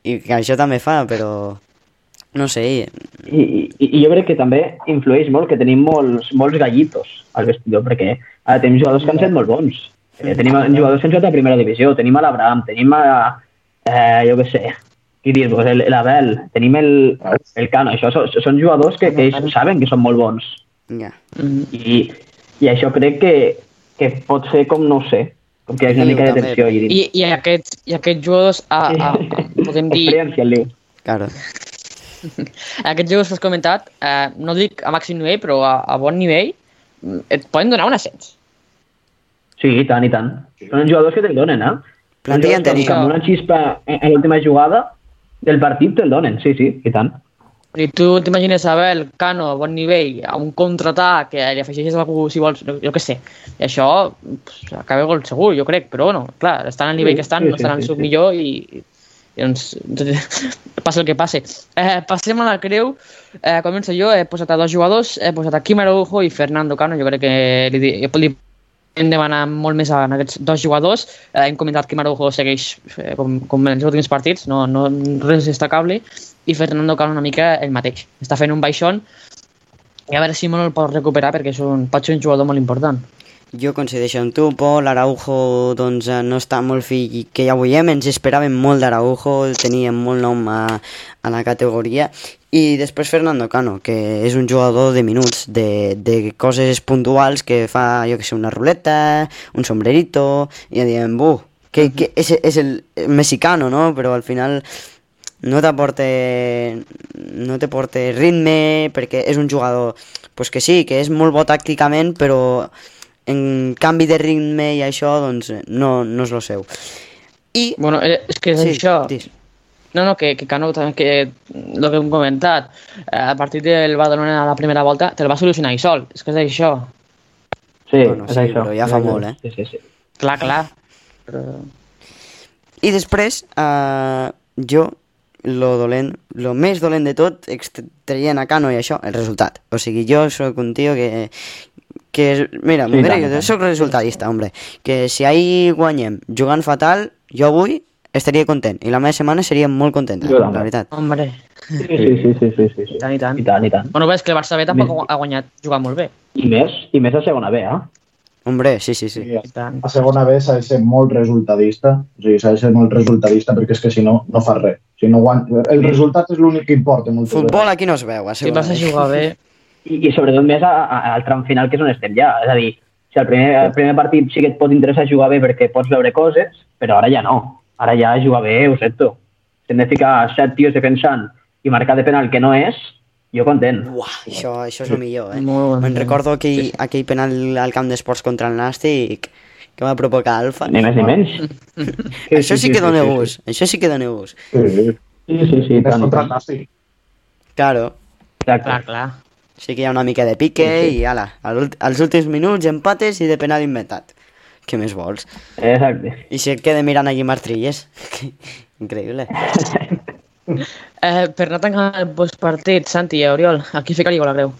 i que això també fa, però, no sé, I, i, I jo crec que també influeix molt que tenim molts, molts gallitos al vestidor, perquè ara tenim jugadors que han set molt bons. Eh, tenim jugadors que han jugat a primera divisió, tenim a l'Abraham, tenim a, eh, jo què sé, qui dir-vos, el- l'Abel, tenim el, el Cano, això són, són jugadors que, que ells saben que són molt bons. ja. Mm. I, i això crec que, que pot ser com, no ho sé, com que hi ha una mica de tensió dins. I, i, aquests, I aquests jugadors, a, a, a, podem dir, Experiència, el. Claro. aquests jugadors que has comentat, eh, no dic a màxim nivell, però a, a bon nivell, mm, et poden donar un ascens. Sí, i tant, i tant. Són els jugadors que te'l donen, eh? Plantilla en Són jugadors que tenim. Amb una xispa en, en l'última jugada del partit te'l donen, sí, sí, i tant. I tu t'imagines Abel, Cano, a bon nivell, a un contraatac, que li afegeixes algú, si vols, jo què sé. I això pues, acaba gol segur, jo crec, però bueno, clar, estan al nivell Sí, que estan, sí, no estan sí, al sí, seu sí. millor i doncs, passa el que passe. Eh, passem a la creu, eh, començo jo, he posat a dos jugadors, he posat a Quim Araujo i Fernando Cano, jo crec que li, li hem demanar molt més a aquests dos jugadors. Eh, hem comentat que Maraujo segueix eh, com, com en els últims partits, no, no res destacable, i Fernando Cano una mica el mateix. Està fent un baixón i a veure si no el pot recuperar perquè és un, pot ser un jugador molt important. Jo coincideixo amb tu, Pol, Araujo doncs, eh, no està molt fi que ja veiem, ens esperàvem molt d'Araujo, teníem molt nom a, a la categoria, i després Fernando Cano, que és un jugador de minuts, de, de coses puntuals que fa, jo que sé, una ruleta, un sombrerito, i ja diem, buh, que, que és, és el mexicano, no? Però al final no t'aporta no te porta ritme perquè és un jugador pues que sí, que és molt bo tàcticament però en canvi de ritme i això doncs no, no és el seu i Bueno, eh, és que és sí, això. dis. No, no, que, que Cano, també, que el que hem comentat, eh, a partir del Badalona a la primera volta, te'l va solucionar i sol. És que és això. Sí, Bueno, és sí, això. però ja fa això. molt, eh? Sí, sí, sí. Clar, clar. Però... I després, eh, jo, lo dolent, lo més dolent de tot, traient a Cano i això, el resultat. O sigui, jo sóc un tio que, que és- mira, Sí, tant, jo tant. sóc resultadista, hombre, que si ahir guanyem jugant fatal, jo avui estaria content, i la meva setmana seria molt contenta, Jo la veritat. Hombre, Sí, sí, sí, sí, sí, sí. I tant, i tant. I tant, i tant. bueno, ves que el Barça B tampoc Més- ha guanyat jugant molt bé. I més, i més a segona B, eh? Hombre, sí, sí, sí. Sí, a segona B s'ha de ser molt resultadista, o sigui, s'ha de ser molt resultadista perquè és que si no, no fa res. Si no guany... El resultat és l'únic que importa. Futbol aquí no es veu, a Si segona vas a jugar bé... I, i sobretot més a, a, al tram final, que és on estem ja. És a dir, si el primer, el primer partit sí que et pot interessar jugar bé perquè pots veure coses, però ara ja no. Ara ja jugar bé, ho sento. Si hem de ficar set tios defensant i marcar de penal que no és, jo content. Uah, això, això és el millor, eh? Molt bon Me'n recordo aquell, aquell penal al camp d'esports contra el Nàstic que va provocar Alfa. Ni més ni menys. Això sí que dona gust, això sí que dona gust. Sí, sí. Sí, sí, sí, És tant, tant. Claro, Exacte. Clar, clar. sí que hi ha una mica de pique i ala, al ult- als últims minuts empates i de penal inventat. Què més vols? Exacte. I si et queda mirant allí Martrilles. Increïble. Eh, per anar tancant el postpartit, Santi i Oriol, a qui ficaríeu la greu?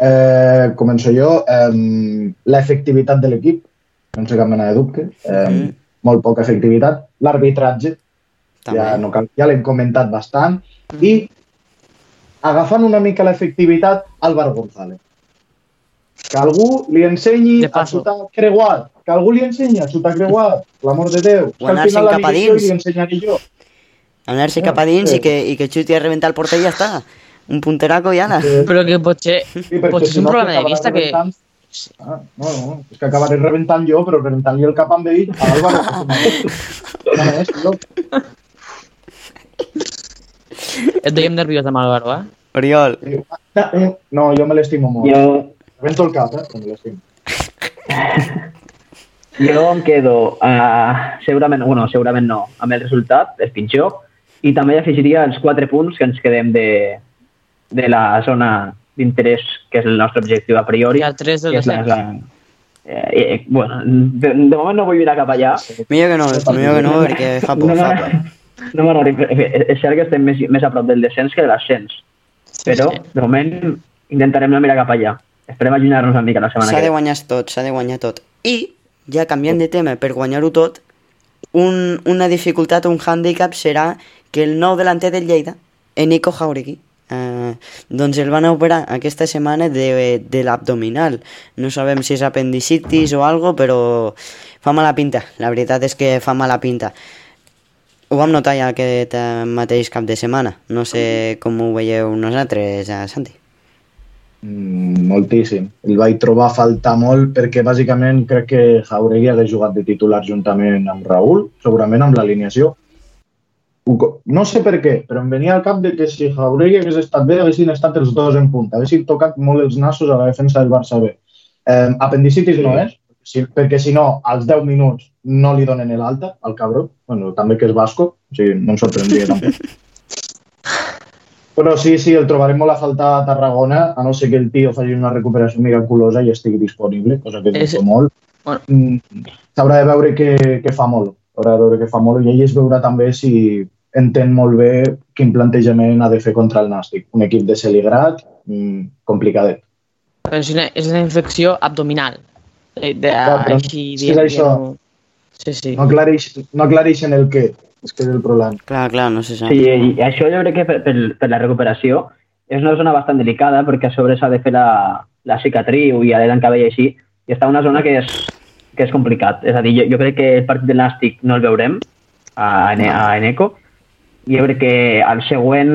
Eh, començo jo. Eh, L'efectivitat de l'equip, sense cap mena de dubte. Eh, Mhm. Molt poca efectivitat. L'arbitratge, També. ja, no cal, ja l'hem comentat bastant. I agafant una mica l'efectivitat, Álvaro González. Que algú li ensenyi a paso. xutar creuat. Que algú li ensenyi a xutar creuat. L'amor de Déu. És O anar-se'n cap a dins. li ensenyaré jo. Anar-se Ah, cap a dins sí. i que, i que xuti a rebentar el porter i ja està. Un punteraco i ala. Però que potser, Sí, potser és un no, problema de vista que... rebentant- Ah, no, no, és que acabaré rebentant jo, però rebentant-li el cap amb ell a Álvaro. No tio. Et veiem nerviós amb Álvaro, eh? Oriol, No, jo me l'estimo molt. Jo, Rebento el cap, eh? però me l'estimo. jo em quedo uh, segurament, bueno, segurament no, amb el resultat, és pitjor, i també afegiria els quatre punts que ens quedem de, de la zona d'interès, que és el nostre objectiu a priori. I el 3 del és la, descens. la, eh, eh, bueno, de, de moment no vull mirar cap allà. millor que no, millor que no, perquè fa por, no, fa no, por. No m'agrada. És cert que estem més, més a prop del descens que de l'ascens, però sí. de moment intentarem no mirar cap allà. Esperem allunyar-nos una mica la setmana S'ha que de ve. guanyar tot, s'ha de guanyar tot. I, ja canviant de tema, per guanyar-ho tot, un, una dificultat, un hàndicap serà que el nou delanter del Lleida, Enico Jauregui, eh, doncs el van operar aquesta setmana de, de l'abdominal. No sabem si és apendicitis o algo, però fa mala pinta. La veritat és que fa mala pinta. Ho vam notar ja aquest eh, mateix cap de setmana. No sé com ho veieu nosaltres, eh, Santi. Mm, moltíssim. El vaig trobar a faltar molt perquè bàsicament crec que Jauregui hagués jugat de titular juntament amb Raül, segurament amb l'alineació. No sé per què, però em venia al cap de que si Jauregui hagués estat bé, haguessin estat els dos en punta, haguessin tocat molt els nassos a la defensa del Barça B. Eh, apendicitis no és, si, perquè si no, als 10 minuts no li donen l'alta al cabró, bueno, també que és basco, o sigui, no em sorprendria tampoc. Però sí, sí, el trobarem molt a faltar a Tarragona, a no ser que el tio faci una recuperació miraculosa i estigui disponible, cosa que És- molt. Bueno. Mm, S'haurà de veure què, què fa molt, haurà de veure què fa molt i ell es veurà també si entén molt bé quin plantejament ha de fer contra el Nàstic. Un equip de Celigrat, mm, complicadet. Però és una, és una infecció abdominal. Eh, De, Clar, però així, si és això. Sí, sí. No, aclareix, no aclareixen el què, és que és el problema. Clar, clar, no se sap. Sí, i això jo crec que per, per, per la recuperació és una zona bastant delicada perquè a sobre s'ha de fer la, la cicatriu i l'edat en cabell i així, i està una zona que és, que és complicat. És a dir, jo, jo crec que el partit de l'Nàstic no el veurem a, Ene- a Eneco, i jo crec que el següent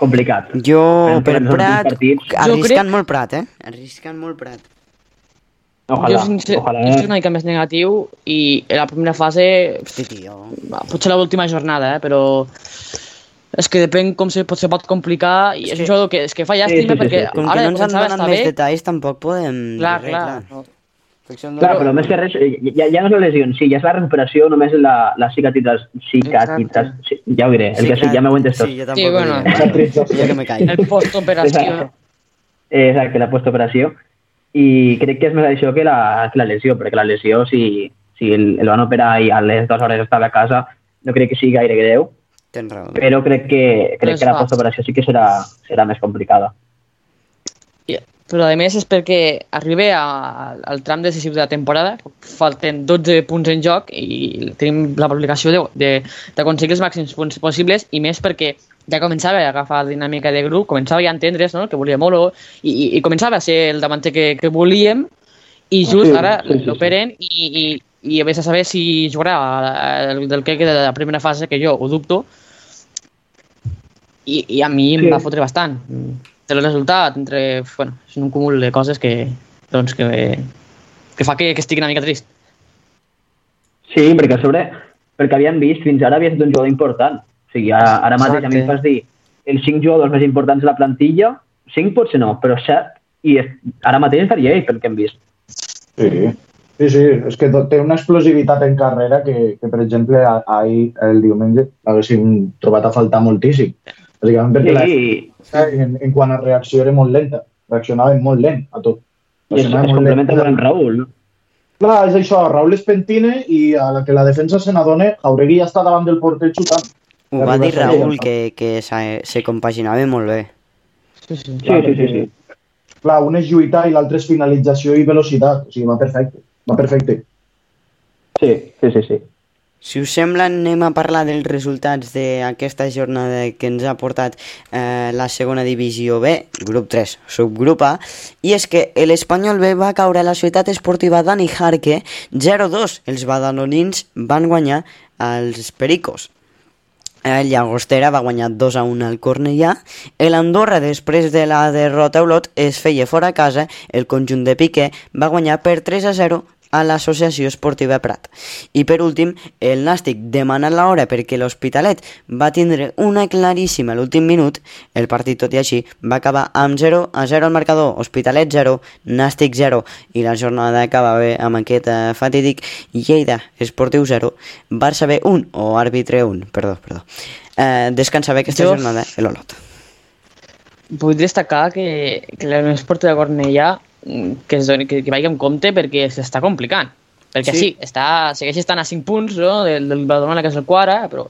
complicat. Jo, per últims Prat, partits- arriscant crec- molt Prat, eh? Arriscant molt Prat. Ojalà, jo, sincer, ojalà. jo soc una mica més negatiu i en la primera fase, Hosti, tio. potser l'última jornada, eh, però és que depèn com se pot, se pot complicar i és, que- un jugador que, és que fa Sí, llàstima sí, sí, perquè sí. Com que ara no ens han donat més bé, detalls, tampoc podem... clar, dir clar, res, no. Clar, però més que res, eh, ja, ja no és la lesió en si, ja és la recuperació, només la, la cicatritzas, cicatritzas, sí, ja ho diré, el que sí, ja m'ho entes tot. Sí, jo Sí, tampoc bueno. ho diré. Ja que me callo. el postoperació. Exacte. Exacte, la postoperació. I crec que és més això que la, que la lesió, perquè la lesió, si, si el, el van operar i a les dues hores estava a casa, no crec que sigui gaire greu, Tens raó. però crec que, crec És que la postoperació sí que serà, serà més complicada. I- Però a més és perquè arriba a, al tram decisiu de la temporada, falten 12 punts en joc i tenim la obligació de- d'aconseguir els màxims punts possibles i més perquè ja començava a agafar la dinàmica de grup, començava ja a entendre's no? que volia molt i, i, i començava a ser el davanter que, que volíem i just Sí, ara sí, sí, sí. l'operen i, i, i a vés a saber si jugarà el, del que queda de la primera fase, que jo ho dubto, i, i a mi Sí. em va fotre bastant. El resultat, entre, bueno, és un cúmul de coses que, doncs, que, que fa que, que estigui una mica trist. Sí, perquè a sobre, perquè havien vist, fins ara havia estat un jugador important. Sigui, ara, ara mateix a mi em fas dir els cinc jugadors més importants de la plantilla, cinc potser no, però set, i és, ara mateix estaria ell, pel que hem vist. Sí, sí, sí, és que té una explosivitat en carrera que, que per exemple, a- ahir, el diumenge, haguéssim trobat a faltar moltíssim. Bàsicament perquè la Sí, en, en quant a reacció era molt lenta. Reaccionaven molt lent a tot. i es, es complementa lent. amb Raül. no? Clar, és això, Raül es pentina i a la que la defensa se n'adona, Jauregui ja està davant del porter xutant. Ho va dir Raül, que, que se, se compaginava molt bé. Sí, sí. Sí, sí, sí, sí. Clar, un és lluitar i l'altre és finalització i velocitat. O sigui, va perfecte. Va perfecte. Sí, sí, sí, sí. Si us sembla, anem a parlar dels resultats d'aquesta jornada que ens ha portat eh, la segona divisió B, grup 3, subgrup A, i és que l'Espanyol B va caure a la ciutat esportiva Dani Jarque 0-2. Els badalonins van guanyar als Pericos. El Llagostera va guanyar 2 a 1 al Cornellà. L'Andorra, després de la derrota a Olot, es feia fora a casa. El conjunt de Piqué va guanyar per 3 a 0 a l'Associació Esportiva Prat. I per últim, el Nàstic demana l'hora perquè l'Hospitalet va tindre una claríssima a l'últim minut. El partit, tot i així, va acabar amb 0 a 0 al marcador. Hospitalet 0, Nàstic 0. I la jornada acaba bé amb aquest eh, fatídic Lleida Esportiu 0, Barça B 1, o àrbitre 1, perdó, perdó. Eh, descansa bé aquesta Jo- jornada, l'Olot. Vull destacar que, que Esportiva de Cornellà que, es doni, que, que vagi amb compte perquè s'està complicant. Perquè Sí. sí, sí està, segueix estant a 5 punts no? del, del Badalona, que és el quart, ara, però,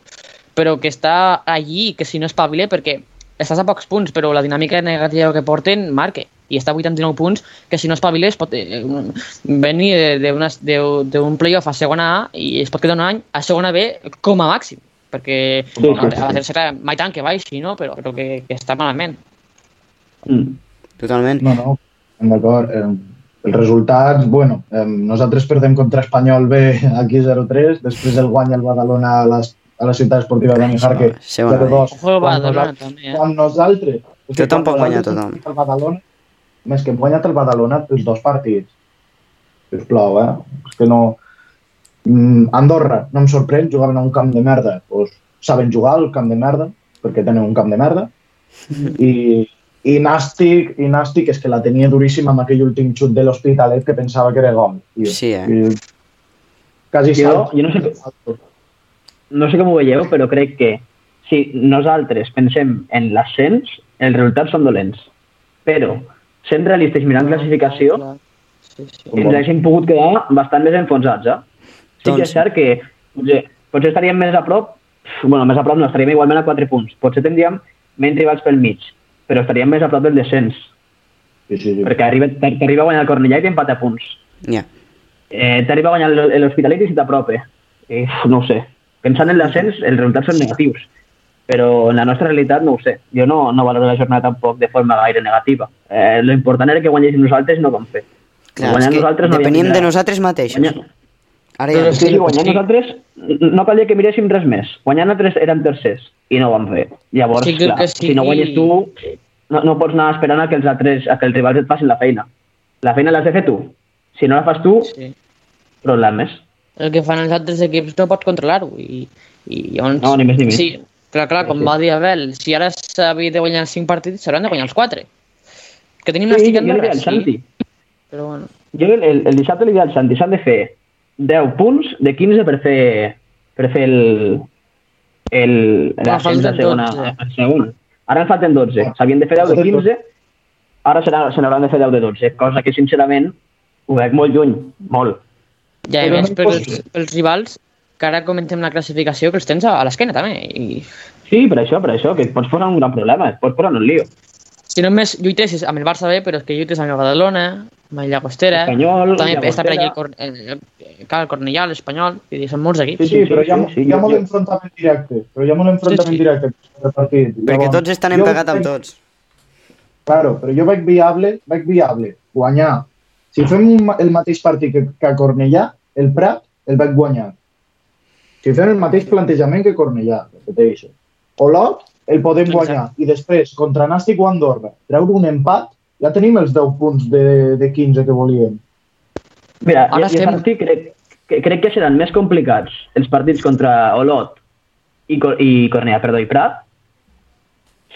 però que està allí, que si no espavila, perquè estàs a pocs punts, però la dinàmica negativa que porten marca. I està a 89 punts, que si no espaviles pot eh, venir de- de una- de- d'un playoff a segona A i es pot quedar un any a segona B com a màxim. Perquè Sí, no, sí, sí. a la tercera mai tant que baixi, no? però, però que, que està malament. Mm. Totalment. No, no, d'acord. Eh, els resultats, bueno, eh, nosaltres perdem contra Espanyol B aquí 0-3, després el guanya el Badalona a, les, a la ciutat esportiva de Mijarque Segona B. 0-2. Ojo el Quan Badalona, nosaltres- també, eh? Quan nosaltres... és que Tothom pot guanyar tothom. El Badalona, més que hem guanyat el Badalona els dos partits. Sisplau, eh? És que no... Mm, Andorra, no em sorprèn, jugaven a un camp de merda. Pues, saben jugar al camp de merda, perquè tenen un camp de merda. I, I Nàstic, i Nàstic és que la tenia duríssima amb aquell últim xut de l'Hospitalet que pensava que era gol. I, Sí, eh? I, quasi Jo, jo no sé, no sé com ho veieu, però crec que si nosaltres pensem en l'ascens, els resultats són dolents. Però, sent realistes mirant classificació, Sí, sí. ens haguéssim pogut quedar bastant més enfonsats, eh? Sí que Doncs- és cert que potser, potser estaríem més a prop, bueno, més a prop no, estaríem igualment a 4 punts. Potser tindríem menys rivals pel mig, però estaríem més a prop del descens, Sí, sí, sí. perquè arriba, t'arriba a guanyar el Cornellà i t'empata a punts. Ja. Eh, t'arriba a guanyar l'Hospitalet i si t'aprope. Eh, no ho sé. Pensant en l'ascens, els resultats són negatius. Però en la nostra realitat no ho sé. Jo no, no valoro la jornada tampoc de forma gaire negativa. Eh, lo important era que guanyéssim nosaltres i no vam fer. Clar, que nosaltres no depenim havíem de de- nosaltres mateixos. Guanyar- Ara Però ja... és Sí, que- sí, guanyant sí. nosaltres no calia que miréssim res més. Guanyant nosaltres érem tercers i no ho vam fer. Llavors, Sí, clar, que sí. si no guanyes tu, no, no pots anar esperant a que els altres, a que els rivals et facin la feina. La feina l'has de fer tu. Si no la fas tu, sí. problemes. el que fan els altres equips no pots controlar-ho i, i llavors... No, ni més ni menys. Sí, clar, clar, com Sí. va dir Abel, si ara s'havia de guanyar els 5 partits, s'hauran de guanyar els 4. Que tenim Sí, una jo estica li en deia al Santi. però bueno. Jo el, el, el dissabte li al Santi, s'han de fer 10 punts de 15 per fer, per fer el, el, Ah, l'ascens falten a segona, 12. a segon. Ara en falten 12. S'havien de fer 10 de 15, ara se n'hauran de fer 10 de 12, cosa que sincerament ho veig molt lluny, molt. Ja, i Però més no pels, pels rivals, que ara comentem la classificació, que els tens a, a l'esquena també. I Sí, per això, per això, que et pots posar un gran problema, et pots posar en un lío. Si només lluitessis amb el Barça B, però és que lluites amb el Badalona, amb el Llagostera, Espanyol, també està per aquí Llagostera. el, Cor- el, el, el Cornellà, l'Espanyol, dir, són molts equips. Sí, sí, sí, però hi ha, sí, sí, hi ha molt jo- enfrontament directe. Però hi ha molt enfrontament Sí, sí. directe per partit. Perquè Llavors, tots estan empegats amb tots. Claro, però jo veig viable, veig viable guanyar. Si fem un, el mateix partit que, que a Cornellà, el Prat el veig guanyar. Si fem el mateix plantejament que Cornellà, repeteixo. Olot el podem Exacte. guanyar i després contra Nàstic o Andorra treure un empat, ja tenim els 10 punts de, de 15 que volíem. Mira, Ara estem- Santi, crec, que, crec que seran més complicats els partits contra Olot i, i Cornellà, perdó, i Prat,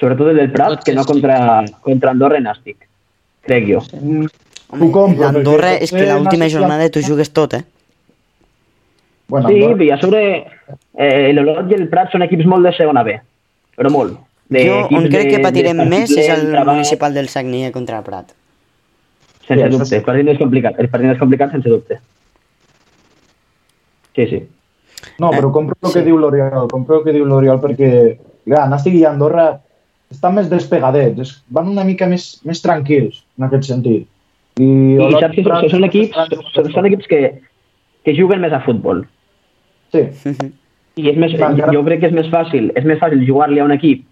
sobretot el del Prat, que no contra, contra Andorra i Nàstic, crec jo. Home, Ho compro, l'Andorra perquè és que l'última ja- jornada tu jugues tot, eh? Bueno, Sí, Andorra- i a sobre eh, l'Olot i el Prat són equips molt de segona B, però molt. De Jo on crec de- que de patirem partit més és el treball, municipal del Sagnia contra el Prat. Sense Sí, dubte, sí. el partit més complicat, el partit més complicat sense dubte. Sí, sí. No, però Eh, compro el sí. que diu l'Oriol, compro el que diu l'Oriol perquè, clar, Nàstic i Andorra estan més despegadets, es- van una mica més, més tranquils en aquest sentit. I, I saps que són, són equips, són, són equips que, que juguen més a futbol. Sí, I és més, jo crec que és més fàcil, és més fàcil jugar-li a un equip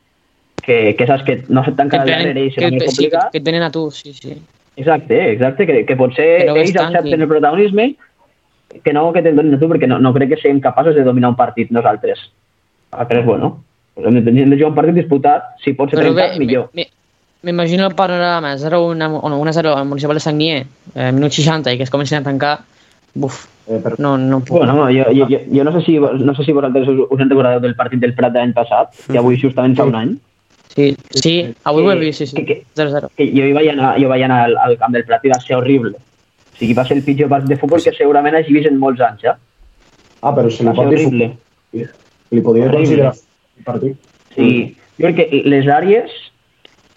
que, que saps que no se't Que, tanca et al venen, darrere i que, serà més sí, que, complicat. que et venen a tu, sí, sí. Exacte, exacte, que, que potser Que no ells accepten el protagonisme que no que te'n donin a tu, perquè no, no crec que siguem capaços de dominar un partit nosaltres. Aleshores, bueno, hem de, hem de jugar un partit disputat, si pot ser Però bé, trencat, millor. mi- m'imagino el panorama 0-1 o 1-0 al municipal de Sagnier, eh, minut 60, i que es comencin a tancar, buf, eh, però, no, no puc. Bueno, jo, jo, jo, jo no sé si no sé si vosaltres us, us en recordeu del partit del Prat de l'any passat, que avui justament fa un any, Sí, sí, avui ho he vist, sí, sí, Que- que- 0-0. que jo hi vaig anar, jo vaig anar al, al camp del Prat i va ser horrible. O sigui, va ser el pitjor partit de futbol que segurament hagi vist en molts anys, eh? ah, però se li pot dir horrible. li podria considerar un partit. Sí, jo crec que les àrees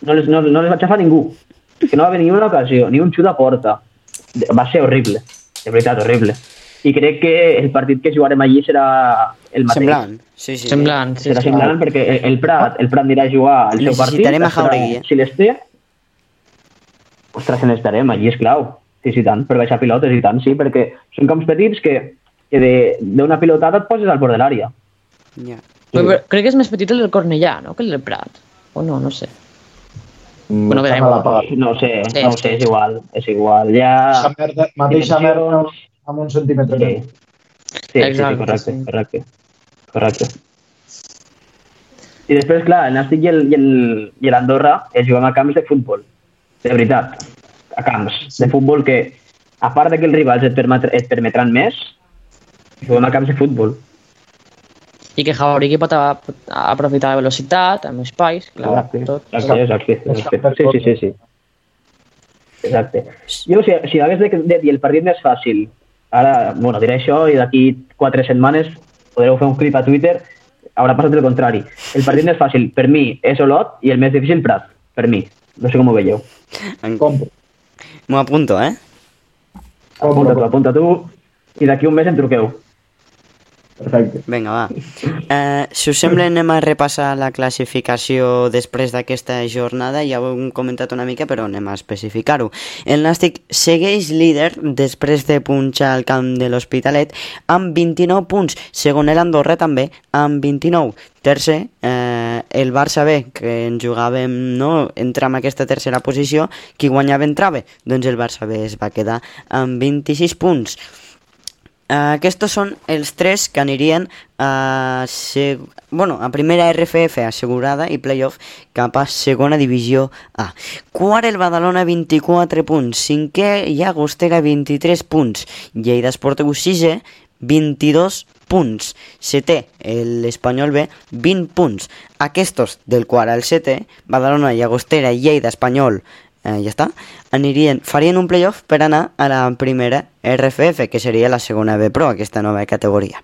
no les, no, no les va xafar ningú. Que no va haver ni una ocasió, ni un xut a porta. Va ser horrible, de veritat, horrible. I crec que el partit que jugarem allí serà el mateix. Semblant, sí, sí. Semblant, sí, Serà sí. semblant perquè el, Prat, el Prat anirà a jugar el seu partit. Necessitarem a Jauregui, eh? Si les té, ostres, se n'estarem, allí és clau. Sí, sí, tant, per baixar pilotes i tant, sí, perquè són camps petits que, que de- d'una pilotada et poses al bord de l'àrea. Ja. Però, però, crec que és més petit el del Cornellà, no?, que el del Prat. O no, no sé. Mm, Bueno, veurem. mal apagat. No sé, Sí. no sé, és igual, és igual. Ja... Mateixa merda, mateixa merda. Amb un centímetre. Sí, sí, sí, sí, Exacte, correcte, sí. correcte, correcte. I després, clar, el Nàstic i l'Andorra es juguen a camps de futbol, de veritat, a camps de futbol que, a part de que els rivals et, permet, et permetran més, juguem a camps de futbol. I que a, pot aprofitar la velocitat, amb espais, clar, Exacte, tot. exacte, exacte, exacte. Sí, sí, sí, sí. Exacte. Jo, si, si hagués de, de dir el partit més fàcil, ara, bueno, diré això i d'aquí quatre setmanes podreu fer un clip a Twitter, haurà passat el contrari. El partit més fàcil, per mi, és Olot i el més difícil, Prat, per mi. No sé com ho veieu. En... Compro. M'ho apunto, eh? Apunta tu, apunta tu, i d'aquí un mes em truqueu. Perfecte. Vinga, va. Eh, si us sembla, anem a repassar la classificació després d'aquesta jornada. Ja ho hem comentat una mica, però anem a especificar-ho. El Nàstic segueix líder després de punxar al camp de l'Hospitalet amb 29 punts. Segon l'Andorra també amb 29. Tercer, eh, el Barça B, que en jugàvem, no? Entra en aquesta tercera posició. Qui guanyava entrava? Doncs el Barça B es va quedar amb 26 punts. Uh, aquests són els tres que anirien a, bueno, a primera RFF assegurada i playoff cap a segona divisió A. Quart el Badalona 24 punts, cinquè Llagostera 23 punts, Lleida Esportiu 6 22 punts, setè l'Espanyol B 20 punts. Aquests del quart al setè, Badalona, Llagostera, Lleida, Espanyol, eh, ja està, anirien, farien un playoff per anar a la primera RFF, que seria la segona B Pro, aquesta nova categoria.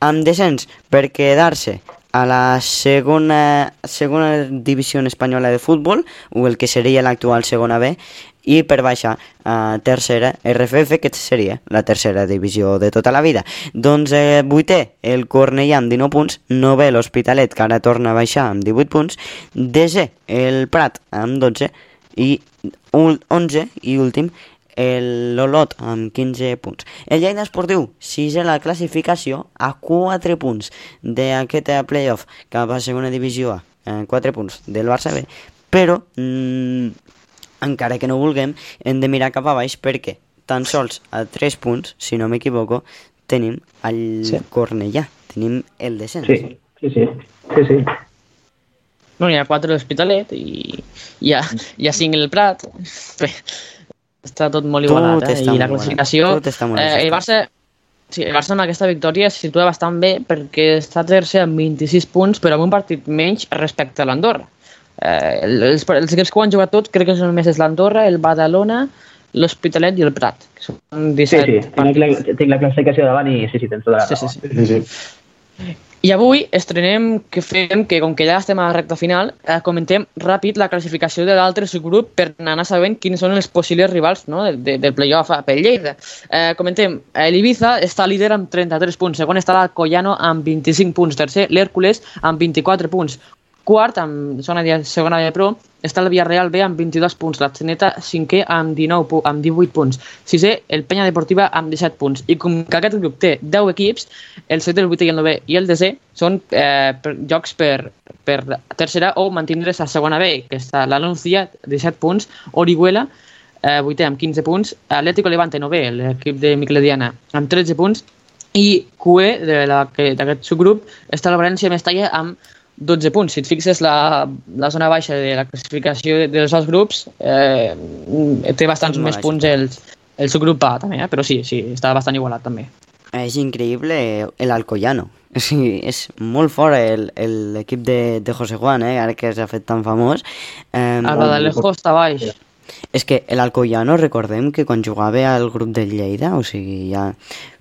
Amb descens per quedar-se a la segona, segona divisió espanyola de futbol, o el que seria l'actual segona B, i per baixar a tercera RFF, que seria la tercera divisió de tota la vida. Doncs eh, vuitè, el Cornellà amb 19 punts, novè l'Hospitalet, que ara torna a baixar amb 18 punts, desè, el Prat amb 12, i 11 i últim l'Olot amb 15 punts. El Lleida Esportiu, 6 a la classificació, a 4 punts d'aquest playoff cap a segona divisió A, eh, 4 punts del Barça B, però mm, encara que no vulguem, hem de mirar cap a baix perquè tan sols a 3 punts, si no m'equivoco, tenim el Sí. Cornellà, tenim el descens. Sí, sí, sí. sí, sí. Bueno, hi ha quatre a l'Hospitalet i hi ha, hi ha cinc al Prat. Bé, està tot molt Tot igualat, eh? està I la classificació... igualat, tot està molt eh, el. Barça, sí, el Barça amb aquesta victòria es situa bastant bé perquè està tercer amb 26 punts, però amb un partit menys respecte a l'Andorra. Eh, els, els equips que ho han jugat tots crec que són més és l'Andorra, el Badalona, l'Hospitalet i el Prat, que són Sí, 17 sí, tinc la, tinc la classificació davant i sí, sí, tens tota la Sí, raó. sí, sí. Sí, sí. I avui estrenem que fem que, com que ja estem a la recta final, eh, comentem ràpid la classificació de l'altre subgrup per anar sabent quins són els possibles rivals no, del, de, del playoff a pel Lleida. Eh, comentem, l'Ibiza està líder amb 33 punts, segon està l'Alcoyano amb 25 punts, tercer l'Hèrcules amb 24 punts, quart, amb zona de segona de pro, està el Villarreal B amb 22 punts, la Xeneta cinquè amb, 19, pu- amb 18 punts, sisè el Penya Deportiva amb 17 punts, i com que aquest grup té 10 equips, el 7, el 8 i el 9 i el 10 són eh, per, jocs per, per tercera o mantindre's a segona B, que està la Nuncia, 17 punts, Orihuela, eh, 8 amb 15 punts, Atlético Levante 9, l'equip de Miquel Diana, amb 13 punts, i QE d'aquest subgrup està la València Mestalla amb 12 punts. Si et fixes, la, la zona baixa de la classificació de- dels dos grups eh, té bastants Molt més baixa. punts el, el subgrup A, també, eh? però sí, sí, està bastant igualat, també. És increïble el Alcoyano. Sigui, és molt fort el- el- l'equip de, de José Juan, eh? ara que s'ha fet tan famós. Eh, El Badalejo està baix. és que l'Alcoyano, recordem que quan jugava al grup del Lleida, o sigui, ja...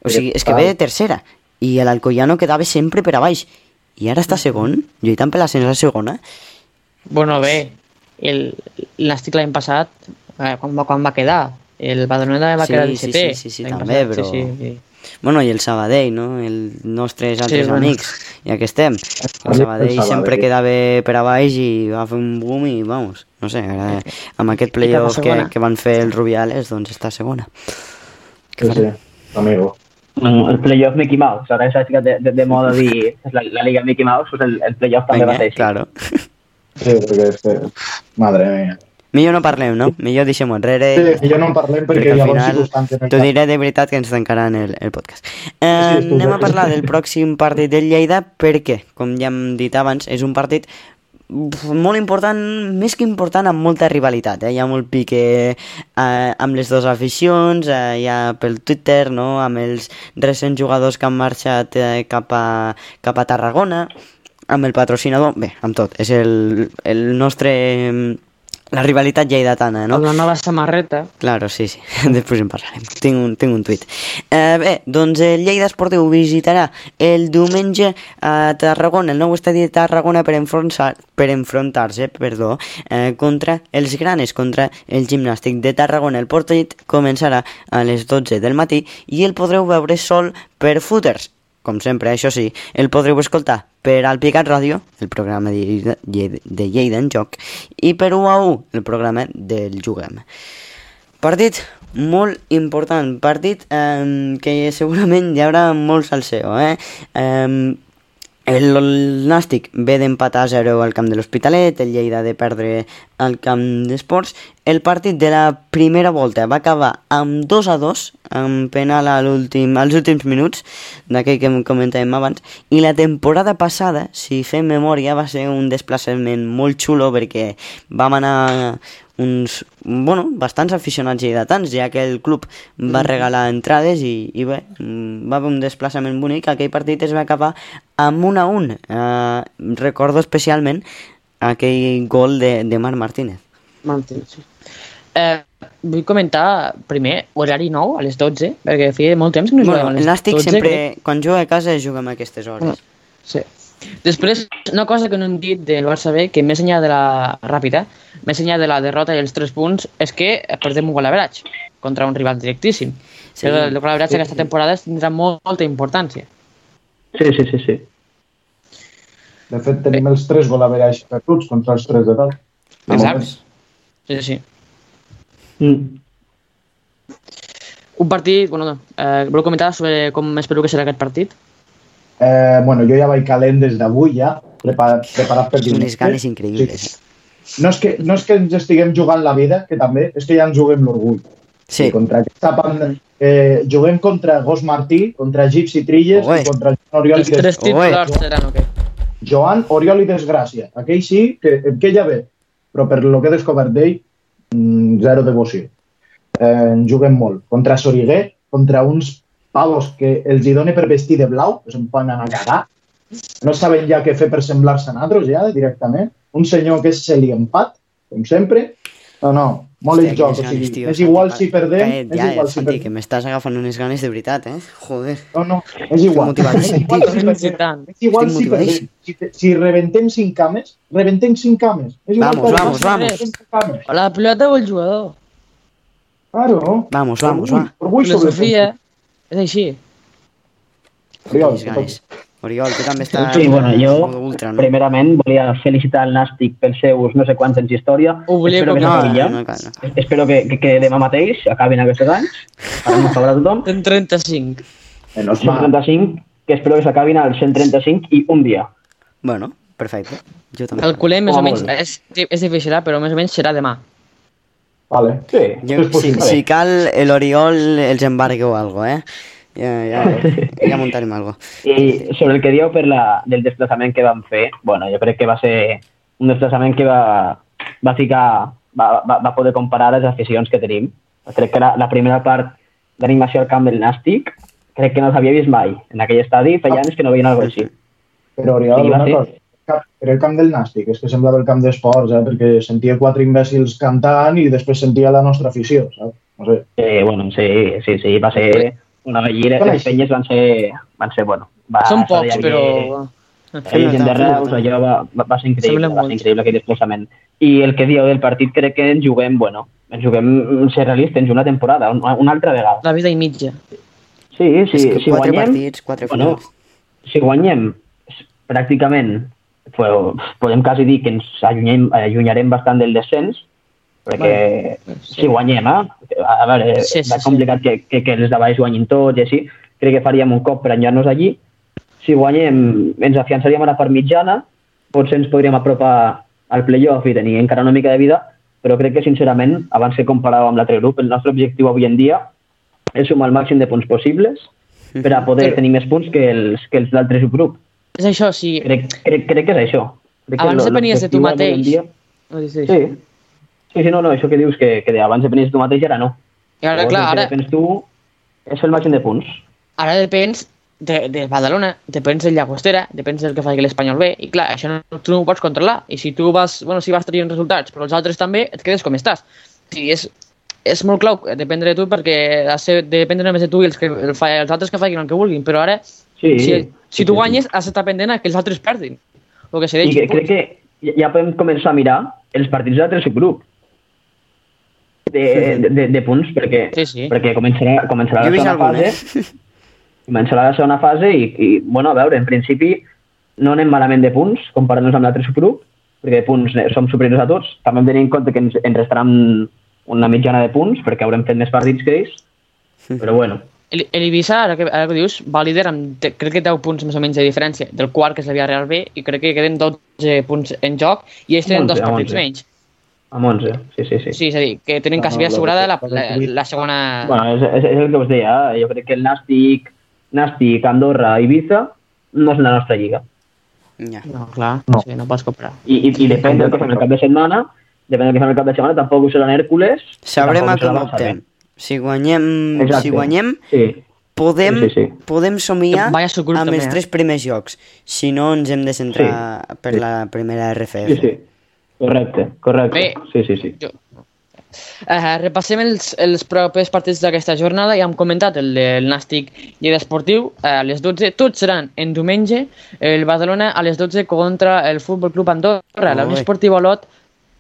O sigui, és que ve de tercera, i l'Alcoyano quedava sempre per a baix. I ara està segon, lluitant per l'ascens a segona. Bueno, bé, el Nàstic l'any passat, eh, quan, va, quan va quedar? El Badalona va Sí, quedar sí, 17 sí, sí, sí, l'any també, passat, però- Sí, sí, sí. Bueno, i el Sabadell, no? El nostres altres bueno. amics, ja que estem. El El Sabadell Sabadell. sempre quedava per a baix i va fer un boom i, vamos, no sé, ara, amb aquest playoff que, que van fer els Rubiales, doncs està segona. Sí, sí, amigo. Mm, El playoff Mickey Mouse, ara s'ha ficat de, de, de moda dir la, la Liga Mickey Mouse, pues el, el playoff també va ser així. claro. Sí, perquè és que... Madre mía. Millor no parlem, no? Millor deixem-ho enrere. Sí, millor no en parlem perquè, perquè al llavors final sí que t'ho diré de veritat que ens tancaran el, el podcast. Eh, Sí, anem a parlar del pròxim partit del Lleida perquè, com ja hem dit abans, és un partit molt important, més que important, amb molta rivalitat. Eh? Hi ha molt pique eh, amb les dues aficions, eh, hi ha pel Twitter, no? amb els recents jugadors que han marxat eh, cap, a, cap a Tarragona, amb el patrocinador, bé, amb tot. És el, el nostre... La rivalitat lleidatana, no? Amb la nova samarreta. Claro, sí, sí. Després en parlarem. Tinc un, tinc un tuit. Eh, bé, doncs el Lleida Esportiu visitarà el diumenge a Tarragona, el nou estadi de Tarragona per enfrontar per enfrontar-se, perdó, eh, contra els granes, contra el gimnàstic de Tarragona. El partit començarà a les 12 del matí i el podreu veure sol per footers. Com sempre, això sí, el podreu escoltar per Alpicat Ràdio, el programa de Lleida, de Lleida en joc, i per 1 a 1, el programa del Juguem. Partit molt important, partit eh, que segurament hi haurà molt salseo, eh? eh el Nàstic ve d'empatar a 0 al camp de l'Hospitalet, el Lleida de perdre al camp d'Esports. El partit de la primera volta va acabar amb 2 a 2, amb penal a l'últim, als últims minuts, d'aquell que comentàvem abans, i la temporada passada, si fem memòria, va ser un desplaçament molt xulo perquè vam anar uns, bueno, bastants aficionats lleidatans, ja que el club va regalar entrades i, i bé, mm, va haver un desplaçament bonic. Aquell partit es va acabar amb un a un. Eh, recordo especialment aquell gol de, de Marc Martínez. Martínez, sí. Eh, vull comentar primer horari nou a les 12, perquè feia molt temps que no jugàvem Bueno, a les el Nàstic 12. sempre, crec. quan juga a casa, juga a aquestes hores. Sí. Després, una cosa que no hem dit del Barça B, que més enllà de la ràpida, més enllà de la derrota i els tres punts, és que perdem un gol average contra un rival directíssim. Sí. Sí. El gol average aquesta temporada tindrà molt, molta importància. Sí, sí, sí, sí. De fet, tenim els tres golaverage perduts contra els tres de dalt. Exacte. Sí, sí. Mm. Un partit, bueno, eh, voleu comentar sobre com espero que serà aquest partit? Eh, bueno, jo ja vaig calent des d'avui ja, preparat, preparat per Unes dimecres. ganes increïbles. Sí. No és, que, no és que ens estiguem jugant la vida, que també, és que ja ens juguem l'orgull. Sí, I contra aquesta banda, eh, juguem contra Gos Martí, contra Gypsy Trilles Oe. i contra Joan Oriol Els i Des... tres titulars Oe. seran o què? Joan Oriol i Desgràcia. Aquell sí, que, que ja ve, però per lo que he descobert d'ell, mm, zero devoció. Eh, en juguem molt. Contra Soriguer, contra uns pavos que els hi dona per vestir de blau, que se'n poden anar a cagar. No saben ja què fer per semblar-se a nosaltres, ja, directament. Un senyor que és celiempat, com sempre. No, no, molt Hòstia, el joc. quines O sigui, ganes, tio, és igual Santi, si perdem, és ja, igual eh, si Santi, que perdem. m'estàs agafant unes ganes de veritat, eh? Joder. No, no, és igual. És igual si perdem. És igual si, motivadíssim. perdem. si, si rebentem cinc cames, rebentem cinc cames. És igual Vamos, vamos, vamos. cames. La pilota o el jugador? Claro. Vamos, vamos, va. Filosofia. És així. Quines ganes. Oriol, tu també estàs... Sí, bueno, jo ultra, no? primerament volia felicitar el Nàstic pels seus no sé quants anys d'història. Ho volia Espero que No, ja. no, cal, no. Espero que, que, que demà mateix acabin aquests anys. Ara no sabrà tothom. En 35. Menos mal. 135, que espero que s'acabin al 135 i un dia. Bueno, perfecte. Jo també. El culer, més o menys, és, és difícil, eh, però més o menys serà demà. Vale. Sí, Jo, si, si cal, l'Oriol els embargue o algo, eh? Ja, ja, ja muntarem algo. I sobre el que dieu per la, del desplaçament que vam fer, bueno, jo crec que va ser un desplaçament que va, va ficar, va, va, va poder comparar les aficions que tenim. Crec que la, la primera part d'animació al camp del Nàstic crec que no s'havia vist mai. En aquell estadi feia anys que no veien alguna cosa així. Però Oriol, Sí, va una ser. cosa. Era el camp del Nàstic, és que semblava el camp d'esports, eh? perquè sentia quatre imbècils cantant i després sentia la nostra afició, saps? No sé. Eh, bueno, sí, sí, sí, va ser una bellera. Són Les així. penyes van ser, van ser bueno. Va, Són pocs, però... havia- Hi havia gent de Reus, allò va, va, va ser increïble, Sembla va ser increïble aquell desplaçament. I el que dieu del partit crec que ens juguem, bueno, ens juguem, ser realistes, ens una temporada, un- una altra vegada. La vida i mitja. Sí, sí, És que si quatre guanyem, partits, quatre bueno, finals. si guanyem pràcticament, pues, podem quasi dir que ens allunyem, allunyarem bastant del descens, perquè si guanyem, eh? a veure, Sí, sí, va sí. complicat que, que, que els de baix guanyin tots i així, crec que faríem un cop per enllar-nos allí. Si guanyem, ens afiançaríem a la part mitjana, potser ens podríem apropar al playoff i tenir encara una mica de vida, però crec que, sincerament, abans que comparàvem amb l'altre grup, el nostre objectiu avui en dia és sumar el màxim de punts possibles per a poder Però- tenir més punts que els, que els d'altres grups. És això, sí. Crec, crec, crec que és això. Crec Abans depenies de tu mateix. dia- No, sí, sí. Sí. Sí, sí, no, no, això que dius que, que abans depenies de tu mateix ara no. I ara, Llavors, clar, ara, Depens tu és el màxim de punts. ara depens de, de Badalona, depens del Llagostera, depens del que faci l'Espanyol B, i clar, això no, tu no ho pots controlar. I si tu vas, bueno, si vas traient resultats, però els altres també, et quedes com estàs. Sí, és, és molt clau dependre de tu perquè has de dependre només de tu i els, que, els altres que facin el que vulguin, però ara, Sí, si, si tu guanyes, has d'estar pendent que els altres perdin. El que I que, crec que ja podem començar a mirar els partits de l'altre subgrup de, de, de, punts, perquè, Sí, sí. perquè començarà, començarà Jo la segona fase, eh? començarà la segona fase i, i, bueno, a veure, en principi no anem malament de punts comparant-nos amb l'altre subgrup, perquè de punts eh, som superiors a tots. També hem de tenir en compte que ens, ens restaran una mitjana de punts, perquè haurem fet més partits que ells, però bueno, El, el Ibiza, ara que, ara que dius, va líder amb, te- crec que 10 punts més o menys de diferència del quart, que és el Villarreal B, i crec que queden 12 punts en joc, i ells tenen 11, dos partits 11. menys. Amb 11, sí, sí, sí. Sí, és a dir, que tenen No, quasi no, bé assegurada la, la, la segona... Bueno, és, és, és el que us deia, eh? jo crec que el Nàstic, Nàstic, Andorra, Ibiza no és la nostra lliga. Ja. No, clar, No. Sí, no pots comparar. I, i, i depèn del que fem el cap de setmana, depèn del que fem el cap de setmana, tampoc ho serà l'Hèrcules. Sabrem a com optem. Si guanyem, Exacte. si guanyem Sí, podem, Sí, sí, sí. podem somiar amb també, els eh? tres primers jocs. Si no, ens hem de centrar per sí. la primera RFF. sí, sí. Correcte, correcte. Bé. Sí, sí, sí. Jo... Uh, repassem els, els propers partits d'aquesta jornada. Ja hem comentat el del Nàstic Lleida Esportiu eh, a les 12. Tots seran en diumenge. El Badalona a les 12 contra el Futbol Club Andorra. La Unió Oi. Esportiva Olot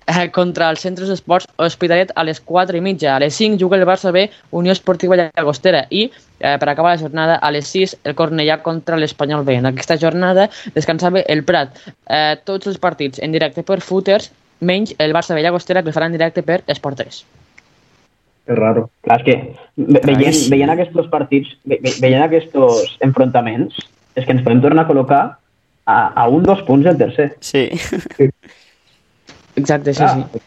eh, contra els centres d'esports Hospitalet a les 4 i mitja. A les 5 juga el Barça B, Unió Esportiva Llagostera. I eh, per acabar la jornada, a les 6 el Cornellà contra l'Espanyol B. En aquesta jornada descansava el Prat. Eh, tots els partits en directe per Footers, menys el Barça B Llagostera, que el faran en directe per Esport 3. És raro. Clar, és que ve- veient, veient aquests partits, ve, ve- veient aquests enfrontaments, és que ens podem tornar a col·locar a, a un dos punts del tercer. Sí. Exacte, sí, Ah, sí.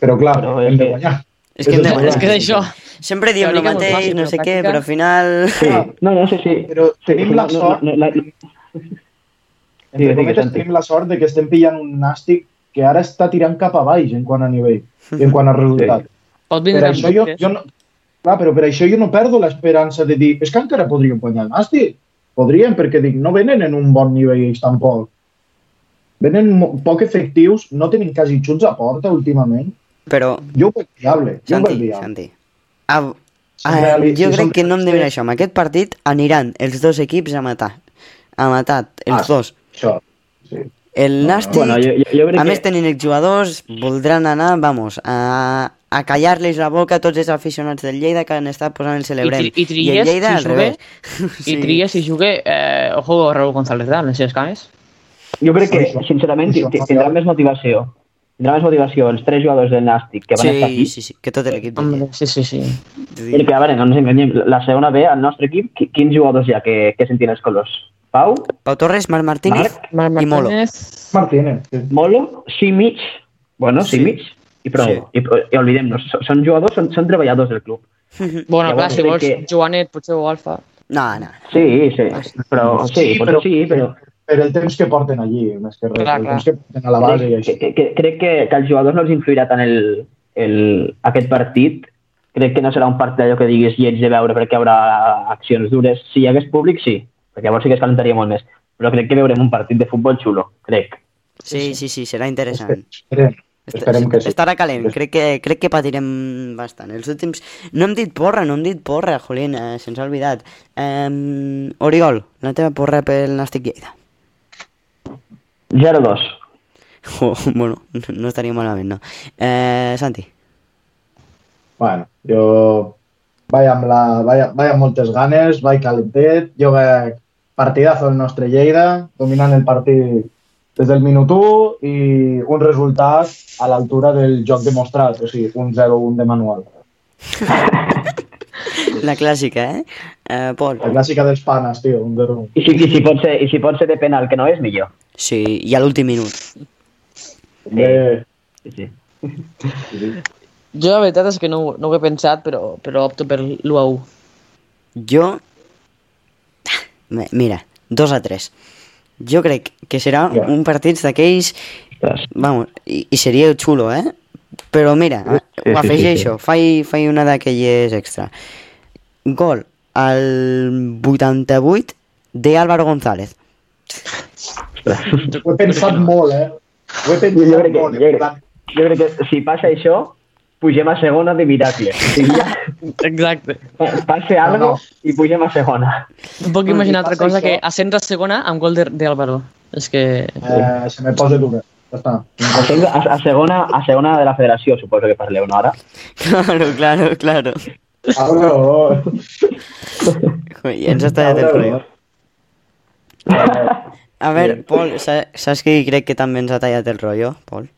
Però clar, Però hem de que- guanyar. És que, És. És que és això. Sempre diem el mateix, fàcil, no sé què, però al final... Sí, no, no, sí, sí. Però tenim Sí, la no, no, sort, no, la- entre digues, cometes, tenim la sort de que estem pillant un nàstic que ara està tirant cap a baix en quant a nivell i en quant a resultat. Pot Per vindre amb això jo, jo no, clar, però per això jo no perdo l'esperança de dir és que encara podríem guanyar el nàstic. Podríem, perquè dic, no venen en un bon nivell ells tampoc. Venen poc efectius, no tenen quasi xuts a porta últimament. Però, Jo ho veig viable. Jo ho veig Santi, viable. Santi, Són ah, reali- jo si crec que no hem de mirar això. En aquest partit aniran els dos equips a matar. A matar, els Ah, dos. Això, sí. El Nàstic, Bueno, jo, jo, jo crec a més que... tenint els jugadors, voldran anar, vamos, a, a callar-les la boca a tots els aficionats del Lleida que han estat posant el celebrem. I, tri- i I el Tries, Lleida si al jugué, revés. i Tries, si jugué, eh, ojo, Raúl González, ¿verdad? En les seves cames. Jo crec que, sincerament, això ti- fa tindran veure. més motivació. Tindran més motivació els tres jugadors del Nàstic que van estar Sí, aquí. sí, sí, que tot l'equip Lleida. sí, sí, sí. Perquè, a veure, no ens enganyem, la segona B, al nostre equip, qui- quins jugadors hi ha que, que sentien els colors? Pau, Pau Torres, Marc Martínez Marc i Molo. Martínez... Sí. Molo, Simic, bueno, Sí. Simic, i prou. Sí. I, i oblidem-nos, són, jugadors, són, són treballadors del club. Bueno, clar, si vols que- Joanet, potser o Alfa. No, no. Sí, sí, però, sí, potser sí, però Per el temps que porten allí, més que res. Clar, el clar. temps que porten a la base i crec, així. que, que, crec que, que als jugadors no els influirà tant el, el, aquest partit. Crec que no serà un partit allò que diguis lleig de veure perquè hi haurà accions dures. Si hi hagués públic, sí, perquè llavors sí que es calentaria molt més. Però crec que veurem un partit de futbol xulo, crec. Sí, sí, sí, serà interessant. Esperem, esperem que sí. Estarà calent, crec que, crec que patirem bastant. Els últims... No hem dit porra, no hem dit porra, Jolín, eh, se'ns ha oblidat. Eh, Oriol, la teva porra pel Nàstic Lleida. 0-2. Oh, bueno, no estaria malament, no. Eh, Santi. Bueno, jo vaig amb, la, vaig, vaig amb moltes ganes, vaig calentet, jo veig partidazo del nostre Lleida, dominant el partit des del minut 1 i un resultat a l'altura del joc demostrat, o sigui, un 0-1 de manual. La clàssica, eh? eh Pol. La clàssica dels panes, tio, un 0-1. I si, i, si pot ser, I si pot ser de penal, que no és, millor. Sí, i a l'últim minut. Eh, Sí, sí. Jo la veritat és que no, no ho he pensat, però, però opto per l'1 a 1. Jo... Mi- Mira, 2 a 3. Jo crec que serà Ja. un partit d'aquells. Vamos, i, i seria xulo, eh? Però mira, Sí, sí, sí, ho sí, afegeixo, sí. Fai, fai una d'aquelles extra. Gol al 88 de Álvaro González. Ho he pensat molt, eh? Ho he pensat Jo crec que, molt. jo, crec, jo crec que si passa això, pugem a segona de miracle. Exacte. passa algo i pugem a segona. No puc imaginar altra cosa que això- ascens a segona amb gol de- d'Álvaro. És que... Eh, se me posa dura. Ja està. A, a, segona, a segona de la federació, suposo que parleu, no, ara? Claro, claro, claro. Cabró. I ens ha tallat el rotllo. A veure, Pol, sa- saps que crec que també ens ha tallat el rotllo, Pol?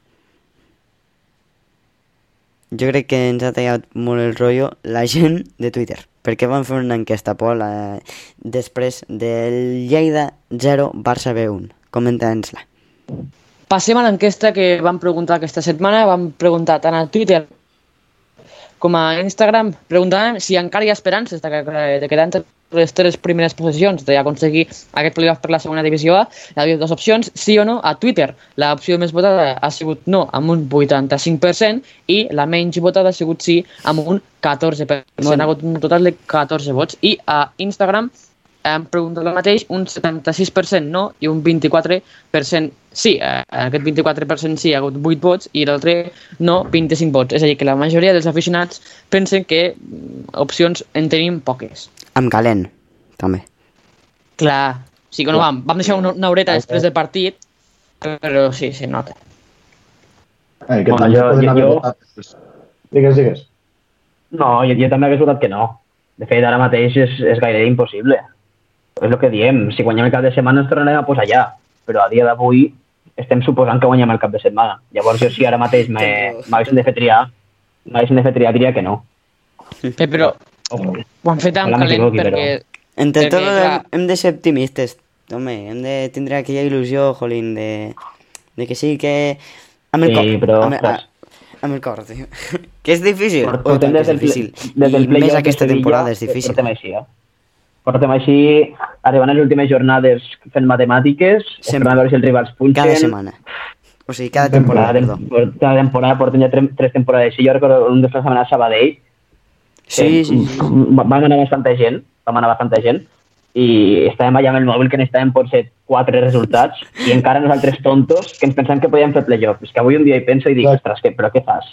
Jo crec que ens ha tallat molt el rotllo la gent de Twitter, perquè van fer una enquesta, Pol, eh, després del Lleida 0, Barça B1. Comenta'ns-la. Passem a l'enquesta que vam preguntar aquesta setmana. Vam preguntar tant a Twitter com a Instagram. Preguntàvem si encara hi ha esperances de, que, de quedar entre les tres primeres posicions d'aconseguir aquest playoff per la segona divisió A. Hi havia dues opcions, sí o no. A Twitter l'opció més votada ha sigut no, amb un 85%, i la menys votada ha sigut sí, amb un 14%. Bueno. Ha hagut un total de 14 vots. I a Instagram hem preguntat el mateix, un 76% no i un 24% sí. Eh, aquest 24% sí ha hagut 8 vots i l'altre no 25 vots. És a dir, que la majoria dels aficionats pensen que mm, opcions en tenim poques. Amb calent, també. Clar, sí que no vam, vam deixar una, una horeta després del partit, però sí, sí, nota. Eh, que Bueno, també jo- poden jo- haver jo- votat. Digues, digues. No, jo, jo també hagués votat que no. De fet, ara mateix és, és gairebé impossible. És el que diem, si guanyem el cap de setmana ens tornarem a posar allà, però a dia d'avui estem suposant que guanyem el cap de setmana. Llavors jo si ara mateix me- m'haguessin de fer triar, m'haguessin de fer triar, diria que no. Eh, però ho han fet amb Ojalà calent perquè... Entre Perquè, tot hem, clar- hem de ser optimistes, home, hem de tindre aquella il·lusió, jolín, de, de que sí, que... Amb el Sí, cor, però, amb, el- ostres. a- amb el cor, tio. que és difícil, Por- oh, Portem tant des és difícil. des del I més aquesta temporada és difícil. Portem així, eh? Portem així, arribant a les últimes jornades fent matemàtiques, Sempre. a veure si els rivals punxen. Cada setmana. O sigui, cada Cada, temporada, perdó. cada temporada portem ja tres, tres temporades. I jo recordo un desplaçament a Sabadell, Sí, sí, sí. Va- Vam anar bastanta gent, vam anar bastanta gent, i estàvem allà amb el mòbil que necessitàvem potser quatre resultats i encara nosaltres tontos que ens pensem que podíem fer playoff. És que avui un dia hi penso i dic, ostres, que, però què fas?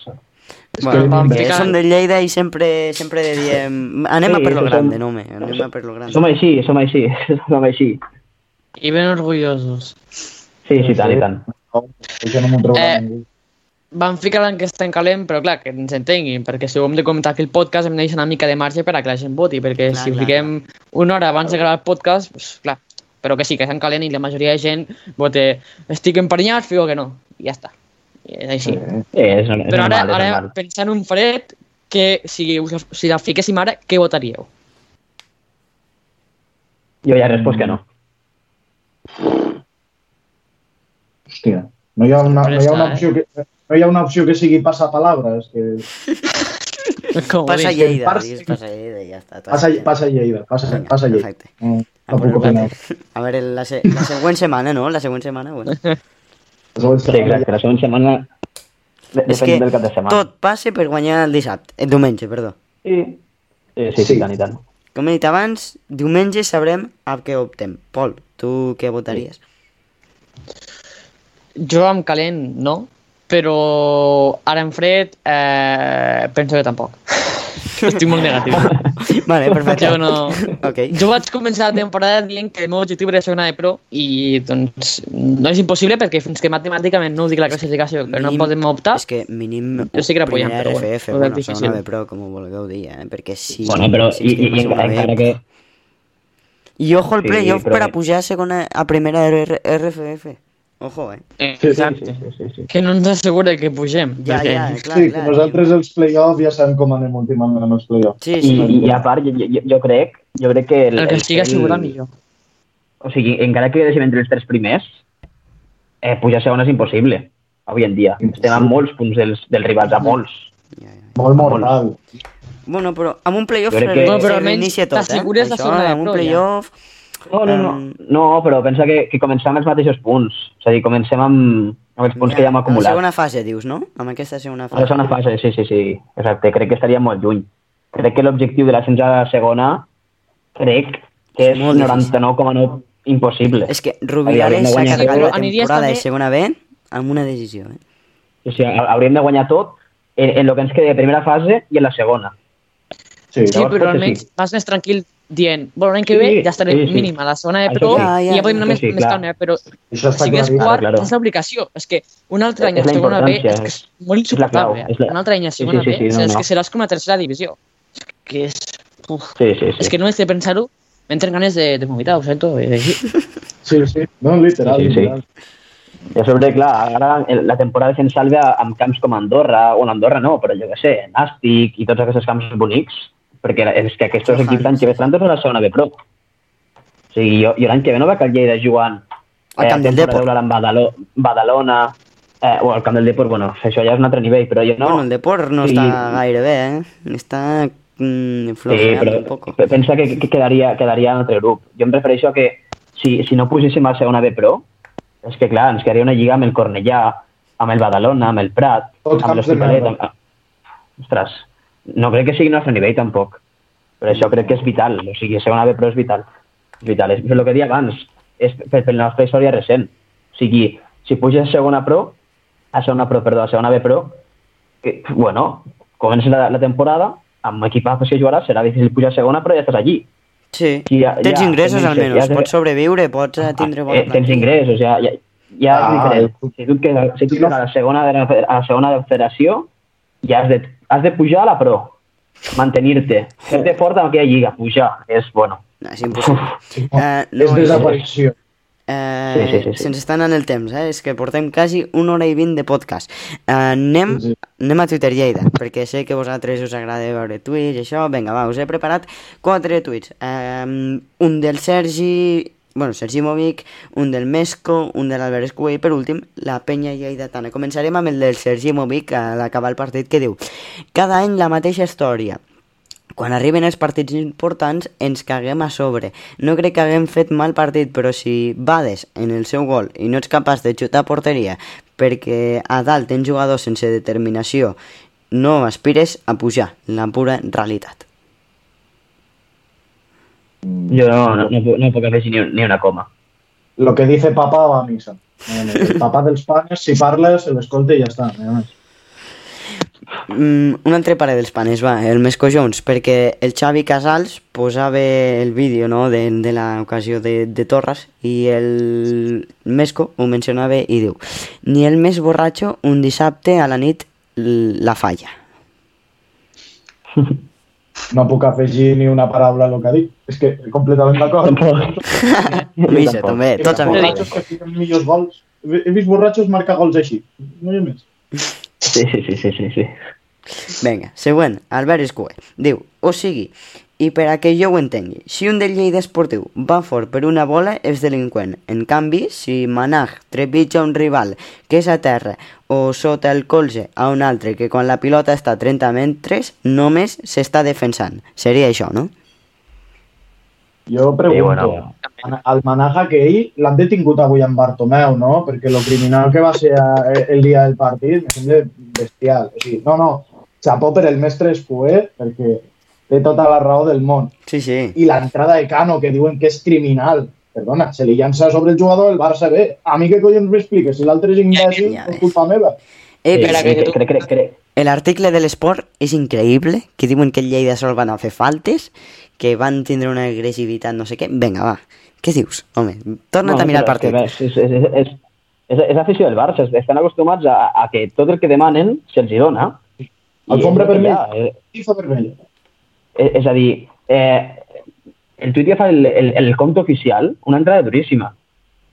Bueno, ficar- som de Lleida i sempre, sempre diem... Anem Sí, a per lo som- grande, no, home, anem a per lo grande. Som així, som així, som així. I ben orgullosos. Sí, sí, tant i tant. Això no m'ho trobarà Eh. Vam ficar l'enquesta en calent, però clar, que ens entenguin, perquè si ho hem de comentar aquí el podcast hem de deixar una mica de marge per a que la gent voti, perquè Clar, si clar, fiquem una hora abans de gravar el podcast, pues, clar, però que sí, que és en calent i la majoria de gent vote estic emprenyat, fico que no, i ja està. És així. Eh, Sí, és, és Però ara, normal, ara normal. pensant en un fred, que si, us- si la fiquéssim ara, què votaríeu? Jo ja he respost que no. Hòstia, no hi ha una, no hi ha una Presta, opció que... No hi ha una opció que sigui passapalabra, és que Com Passa? Lleida, Barça- dius, passa Lleida i ja està. tot passa, passa Lleida, passa, Vinga, passa Lleida. perfecte. No, opineu. A veure, la, se la següent setmana, no? La següent setmana, bueno. Sí, exacte, la següent setmana És que del cap de setmana. tot passa per guanyar el dissabte, el diumenge, perdó. Sí, sí, sí, Sí. sí, tant i tant. Com he dit abans, diumenge sabrem a què optem. Pol, tu què votaries? Jo amb calent no, però ara en fred eh, penso que tampoc. Estic molt negatiu. vale, perfecte. Jo no... Ok. Jo vaig començar la temporada dient que el meu objectiu era ser una de pro i doncs no és impossible perquè fins que matemàticament no ho dic la classificació que no Mínim- podem optar És que mínim Jo sí que primera però bueno, RFF, bueno, difícil. segona B Pro, com ho vulgueu dir, eh? Perquè si... Bueno, però si i, i, encara que... I ojo al Sí, playoff però- per a pujar a segona, a primera R RFF. Ojo, eh? Sí, sí, Exacte. sí, sí, sí, sí. Que no ens assegura que pugem. Ja, perquè- ja, clar, Sí, que clar. nosaltres els play-off ja sabem com anem últimament amb els play-off. Sí, I, sí. i a part, jo, jo, jo crec, jo crec que... El que estigui assegurat millor. O sigui, encara que quedéssim entre els tres primers, eh, pujar a segona és impossible, avui en dia. Estem a molts punts dels, dels rivals, a molts. Ja, ja. Molt mortal. Bueno, però amb un playoff que- Bueno, però almenys reinicia tot, eh? Això, de amb un pro, ja. No, no, no, no, però pensa que, que comencem amb els mateixos punts. És a dir, comencem amb, amb els punts que ja hem A la acumulat. segona fase, dius, no? Amb aquesta segona A la fase. segona fase, sí, sí, sí. Exacte, crec que estaria molt lluny. Crec que l'objectiu de l'ascens a la segona, crec que és Molt difícil. 99,9 impossible. És que Rubiales s'ha carregat la temporada de segona B amb una decisió, eh? O sigui, ha- hauríem de guanyar tot en, en el que ens queda de primera fase i en la segona. Sí, Sí, però almenys sí. vas més tranquil dient, bueno, l'any que Sí, ve ja estaré sí, sí. mínim a la zona de pro sí. Ja, i ja, ja podem anar això més, sí, més calma, però Això està si ves quart, claro. és l'obligació. És que un altre any a segona B és que és molt insuportable. és la- Un altre any a Sí, segona sí, sí, B sí, no, és no. que seràs com a tercera divisió. És que és... Uf, Sí, sí, sí. és que només de pensar-ho m'entren ganes de, de vomitar, ho sento. Eh, Sí, sí. No, literal, Sí, sí, sí. literal. I a sobre, clar, ara la temporada se'n salva amb camps com Andorra, o Andorra no, però jo què sé, Nàstic i tots aquests camps bonics, perquè és que aquests equips l'any que ve estaran tots a la segona B Pro. O sigui, jo, jo l'any que ve no vaig al Lleida jugant Al Camp del temporada Depor. amb Badalo, Badalona, eh, o al Camp del Depor, bueno, això ja és un altre nivell, però jo no... Bueno, el Deport no Sí. està gaire bé, eh? Està mm, Sí, però un poco. pe- pensa que, que quedaria, quedaria en altre grup. Jo em refereixo a que si, si no pugéssim a segona B Pro, és que clar, ens quedaria una lliga amb el Cornellà, amb el Badalona, amb el Prat, Tots amb l'Hospitalet... Amb... Ostres, no crec que sigui el nostre nivell tampoc. Per això crec que és vital. O sigui, segona B Pro és vital. És vital. És, el que deia abans. És per, per la nostra història recent. O sigui, si puges a segona Pro, a segona Pro, perdó, a segona B Pro, que, bueno, comença la, la temporada, amb equipazos que jugaràs, serà difícil pujar a segona, però ja estàs allí. Sí, Sí, ja- tens ja, ingressos tens- almenys, ja- pots sobreviure, pots eh, tindre bona eh, tens plantilla. ingressos, ja, ja, ja Ah, és diferent. Si tu, quedes, si tu a la segona, de la, a la segona de la federació, ja has de, has de pujar a la pro, mantenir-te, fer-te fort en aquella lliga, pujar, és, bueno, No, és impossible. Eh, És no, desaparició. Eh, Sí, sí, sí, sí. Se'ns està anant el temps, eh? És que portem quasi una hora i vint de podcast. Eh, anem, Sí, sí. anem a Twitter Lleida, perquè sé que a vosaltres us agrada veure tuits i això. Vinga, va, us he preparat quatre tuits. Eh, un del Sergi, bueno, Sergi Movic, un del Mesco, un de l'Albert Escuer i per últim, la penya lleidatana. Començarem amb el del Sergi Movic a l'acabar el partit que diu Cada any la mateixa història. Quan arriben els partits importants ens caguem a sobre. No crec que haguem fet mal partit, però si bades en el seu gol i no ets capaç de xutar porteria perquè a dalt tens jugadors sense determinació, no aspires a pujar, la pura realitat. Jo no, no, no, puc- no puc afegir ni, ni una coma. Lo que dice papá va a misa. El papà dels panes, si parles, se l'escolta i ja està. més. Mm, un altre pare dels panes, va, el Mesco Jones, perquè el Xavi Casals posava el vídeo no, de, de l'ocasió de, de Torres i el Mesco ho mencionava i diu ni el més borratxo un dissabte a la nit la falla. No puc afegir ni una paraula a lo que ha dit. És que completament d'acord. Missa, també, He tots amb fiquen millors gols. He vist borratxos marcar gols així. No hi ha més. Sí, sí, sí, sí, sí, sí. Vinga, següent, Albert Escue. Diu, o sigui, i per a que jo ho entengui, si un del Lleida Esportiu va fort per una bola és delinqüent. En canvi, si Manaj trepitja un rival que és a terra o sota el colze a un altre que quan la pilota està a 30 metres només s'està defensant. Seria això, no? Jo pregunto, bueno. al Manaja que ell l'han detingut avui amb Bartomeu, no? Perquè lo criminal que va ser eh, el dia del partit me sembla bestial. O sigui, no, no, xapó per el mestre Escuer perquè té tota la raó del món. Sí, sí. I l'entrada de Cano, que diuen que és criminal. Perdona, se li llança sobre el jugador del Barça B. A mi què collons m'expliques? Si l'altre és imbècil, Ja és ves. culpa meva. Eh, però sí, crec, crec, crec, crec, L'article de l'esport és increïble, que diuen que el Lleida sol van a fer faltes, que van tindre una agressivitat no sé què. Vinga, va, què dius? Home, torna't a mirar el és que, partit. És, és, és, és, és, és afició del Barça, estan acostumats a, a que tot el que demanen se'ls dona. Alfombra és el que vermella. eh, vermella. És, és a dir, eh, el tuit ja fa el, el, el compte oficial, una entrada duríssima.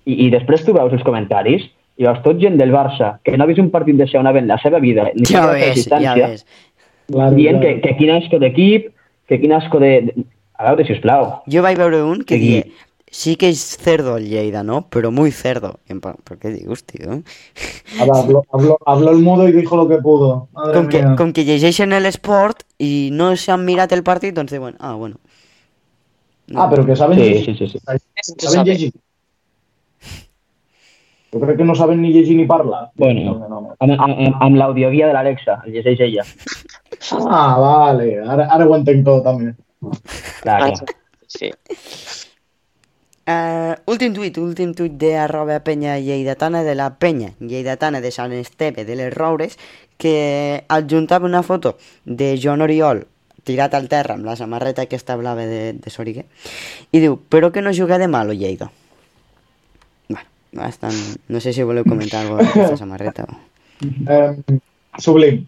I, I després tu veus els comentaris i veus tot gent del Barça que no ha vist un partit de segona B en la seva vida, ni Ja ves, ja ves. Dient que, que quin asco d'equip, que quin asco de... de- A veure, sisplau. Jo vaig veure un que Sí. deia sí que és cerdo el Lleida, ¿no? Pero muy cerdo. ¿Pero qué dius, tío? Habló, habló, habló el mudo y dijo lo que pudo. Madre Com que, com que llegeixen l'esport i no s'han mirat el partit, doncs diuen, ah, bueno. Ah, pero que saben Sí, sí, sí. sí. sense Saben llegir? Jo crec que no saben ni llegir ni parlar. Bueno. No, no. Amb, l'audioguia de l'Alexa, el llegeix ella. Ah, vale. Ara, ara ho entenc tot, també. Clar, Ah, clar. sí. Uh, últim tuit, últim tuit de arroba penya lleidatana de la penya lleidatana de Sant Esteve de les Roures que adjuntava una foto de Joan Oriol tirat al terra amb la samarreta aquesta blava de, de Soriguer i diu, però que no juga de malo Lleida bueno, bastant... no sé si voleu comentar alguna cosa d'aquesta samarreta o... Eh, sublim.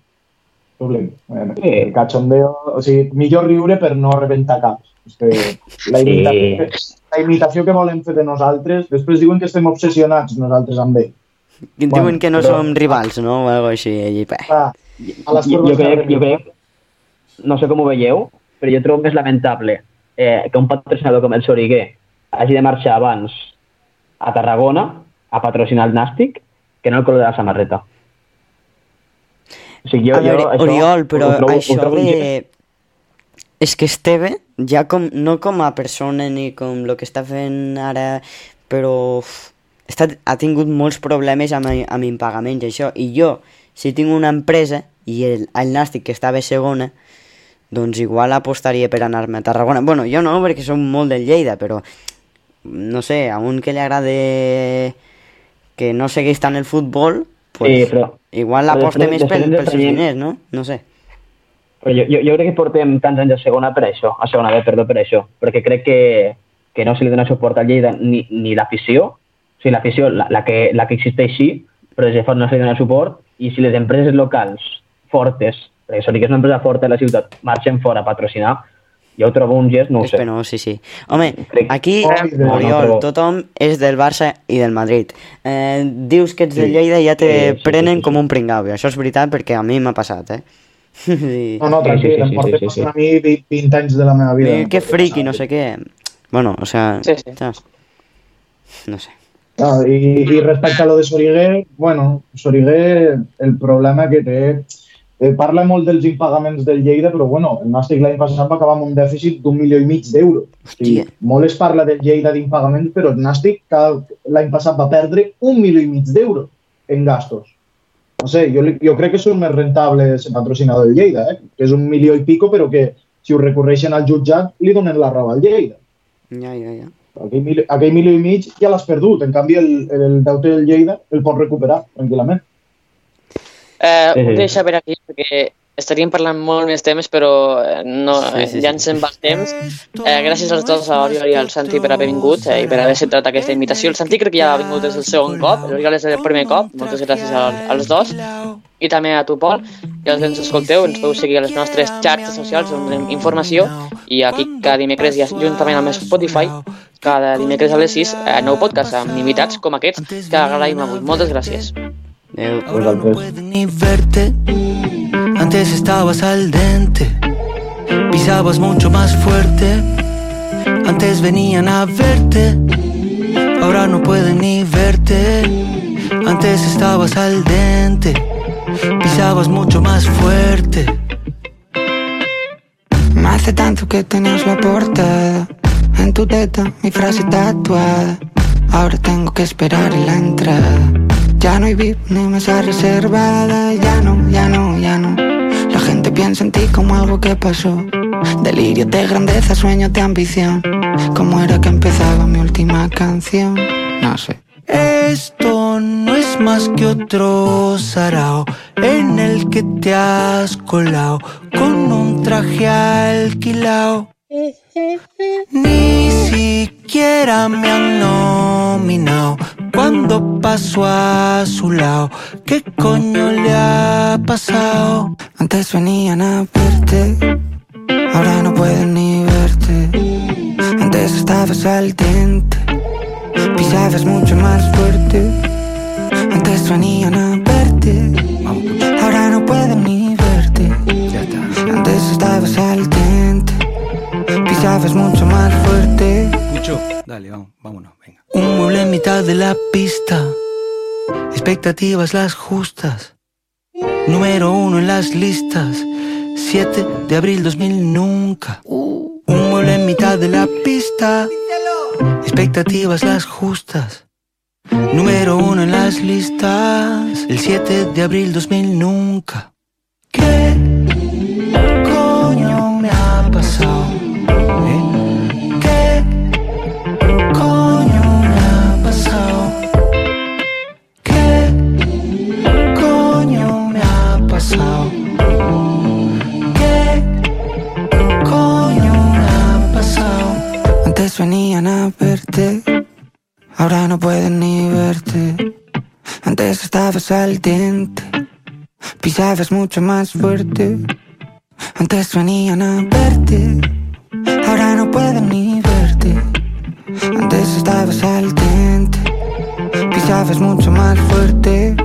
Sublim. Eh, Sí. El cachondeo... O sigui, millor riure per no rebentar caps. És que la, Sí. imitació, la imitació que volen fer de nosaltres, després diuen que estem obsessionats nosaltres amb ell. que Bueno, diuen que no però- som rivals, no? O algo així. I, bé. Clar, a les Jo, jo, crec, jo crec, no sé com ho veieu, però jo trobo més lamentable eh, que un patrocinador com el Soriguer hagi de marxar abans a Tarragona a patrocinar el Nàstic que no el color de la samarreta. O sigui, jo, a veure, jo, això Oriol, però ho trobo, això ho trobo de... És que Esteve, ja com, no com a persona ni com el que està fent ara, però uf, està, ha tingut molts problemes amb, amb impagaments i això. I jo, si tinc una empresa i el, el Nàstic que estava segona, doncs igual apostaria per anar-me a Tarragona. Bueno, jo no, perquè som molt del Lleida, però no sé, a un que li agrada que no segueix tant el futbol, pues, Sí, però- igual l'aposta més després pels seus diners, no? No sé. Però jo, jo, jo crec que portem tants anys a segona per això, a segona B, perdó, per això, perquè crec que, que no se li dona suport al Lleida ni, ni l'afició, o sigui, l'afició, la, la, que, la que existeix sí, però des de fora no se li dona suport, i si les empreses locals fortes, perquè Soric és una empresa forta de la ciutat, marxen fora a patrocinar, jo ho trobo un gest, no ho És sé. penós, sí, sí. Home, Crec- aquí, Oh, de- Oriol, no, tothom és del Barça i del Madrid. Eh, dius que ets de Sí. Lleida i ja te Sí, sí, prenen sí, sí, com sí. un pringau. I això és veritat perquè a mi m'ha passat, eh? I... No, no, Sí, tranquil, sí, sí, em sí, portes sí, sí. passant a mi 20, 20 anys de la meva vida. Eh, em que friqui, no sé què. Bueno, o sea, Sí, sí. saps? No sé. Ah, i, I respecte a lo de Soriguer, bueno, Soriguer, el problema que té... Eh, parla molt dels impagaments del Lleida, però bueno, el Nàstic l'any passat va acabar amb un dèficit d'un milió i mig d'euros. O sigui, Hòstia. molt es parla del Lleida d'impagaments, però el Nàstic cada- l'any passat va perdre un milió i mig d'euros en gastos. No sé, jo, jo crec que són més rentables ser patrocinador del Lleida, eh? que és un milió i pico, però que si ho recorreixen al jutjat li donen la raó al Lleida. Ja, ja, ja. Aquell, mil, aquell milió i mig ja l'has perdut. En canvi, el, el deute del Lleida el pots recuperar tranquil·lament. Eh, Sí, ho sí. deixa per aquí perquè estaríem parlant molt més temes, però eh, no, Sí, sí, ja ens en va el temps. Eh, gràcies als dos, a l'Oriol i al Santi, per haver vingut eh, i per haver acceptat aquesta invitació. El Santi crec que ja ha vingut des del segon cop, l'Oriol és el primer cop. Moltes gràcies al, als dos. I també a tu, Pol, i que ens escolteu, ens podeu seguir a les nostres xarxes socials on donem informació i aquí cada dimecres, ja, juntament amb Spotify, cada dimecres a les 6, eh, nou podcast amb invitats com aquests que agraïm avui. Moltes gràcies. Adéu. Vosaltres. Antes estabas al dente, pisabas mucho más fuerte. Antes venían a verte, ahora no pueden ni verte. Antes estabas al dente, pisabas mucho más fuerte. Me hace tanto que tenías la portada En tu teta, mi frase tatuada Ahora tengo que esperar la entrada Ya no hay VIP ni mesa reservada Ya no, ya no, ya no Piensa en ti como algo que pasó Delirio de grandeza, sueño de ambición ¿Cómo era que empezaba mi última canción? No sé Esto no es más que otro sarao en el que te has colado con un traje alquilado. Ni siquiera me han nominado cuando paso a su lado. ¿Qué coño le ha pasado? Antes venían a verte, ahora no pueden ni verte. Antes estabas al dente, pisabas mucho más fuerte. Antes venían a verte, ahora no pueden ni verte. Antes estabas al dente, pisabas mucho más fuerte. Pucho, dale, vamos, vámonos, venga. Un mueble en mitad de la pista, expectativas las justas. Número uno en las listas, 7 de abril 2000 nunca. Un mueble en mitad de la pista, expectativas las justas. Número uno en las listas, el 7 de abril 2000 nunca. ¿Qué Antes venían a verte, ahora no pueden ni verte. Antes estabas al diente, pisabas mucho más fuerte. Antes venían a verte, ahora no pueden ni verte. Antes estabas al diente, pisabas mucho más fuerte.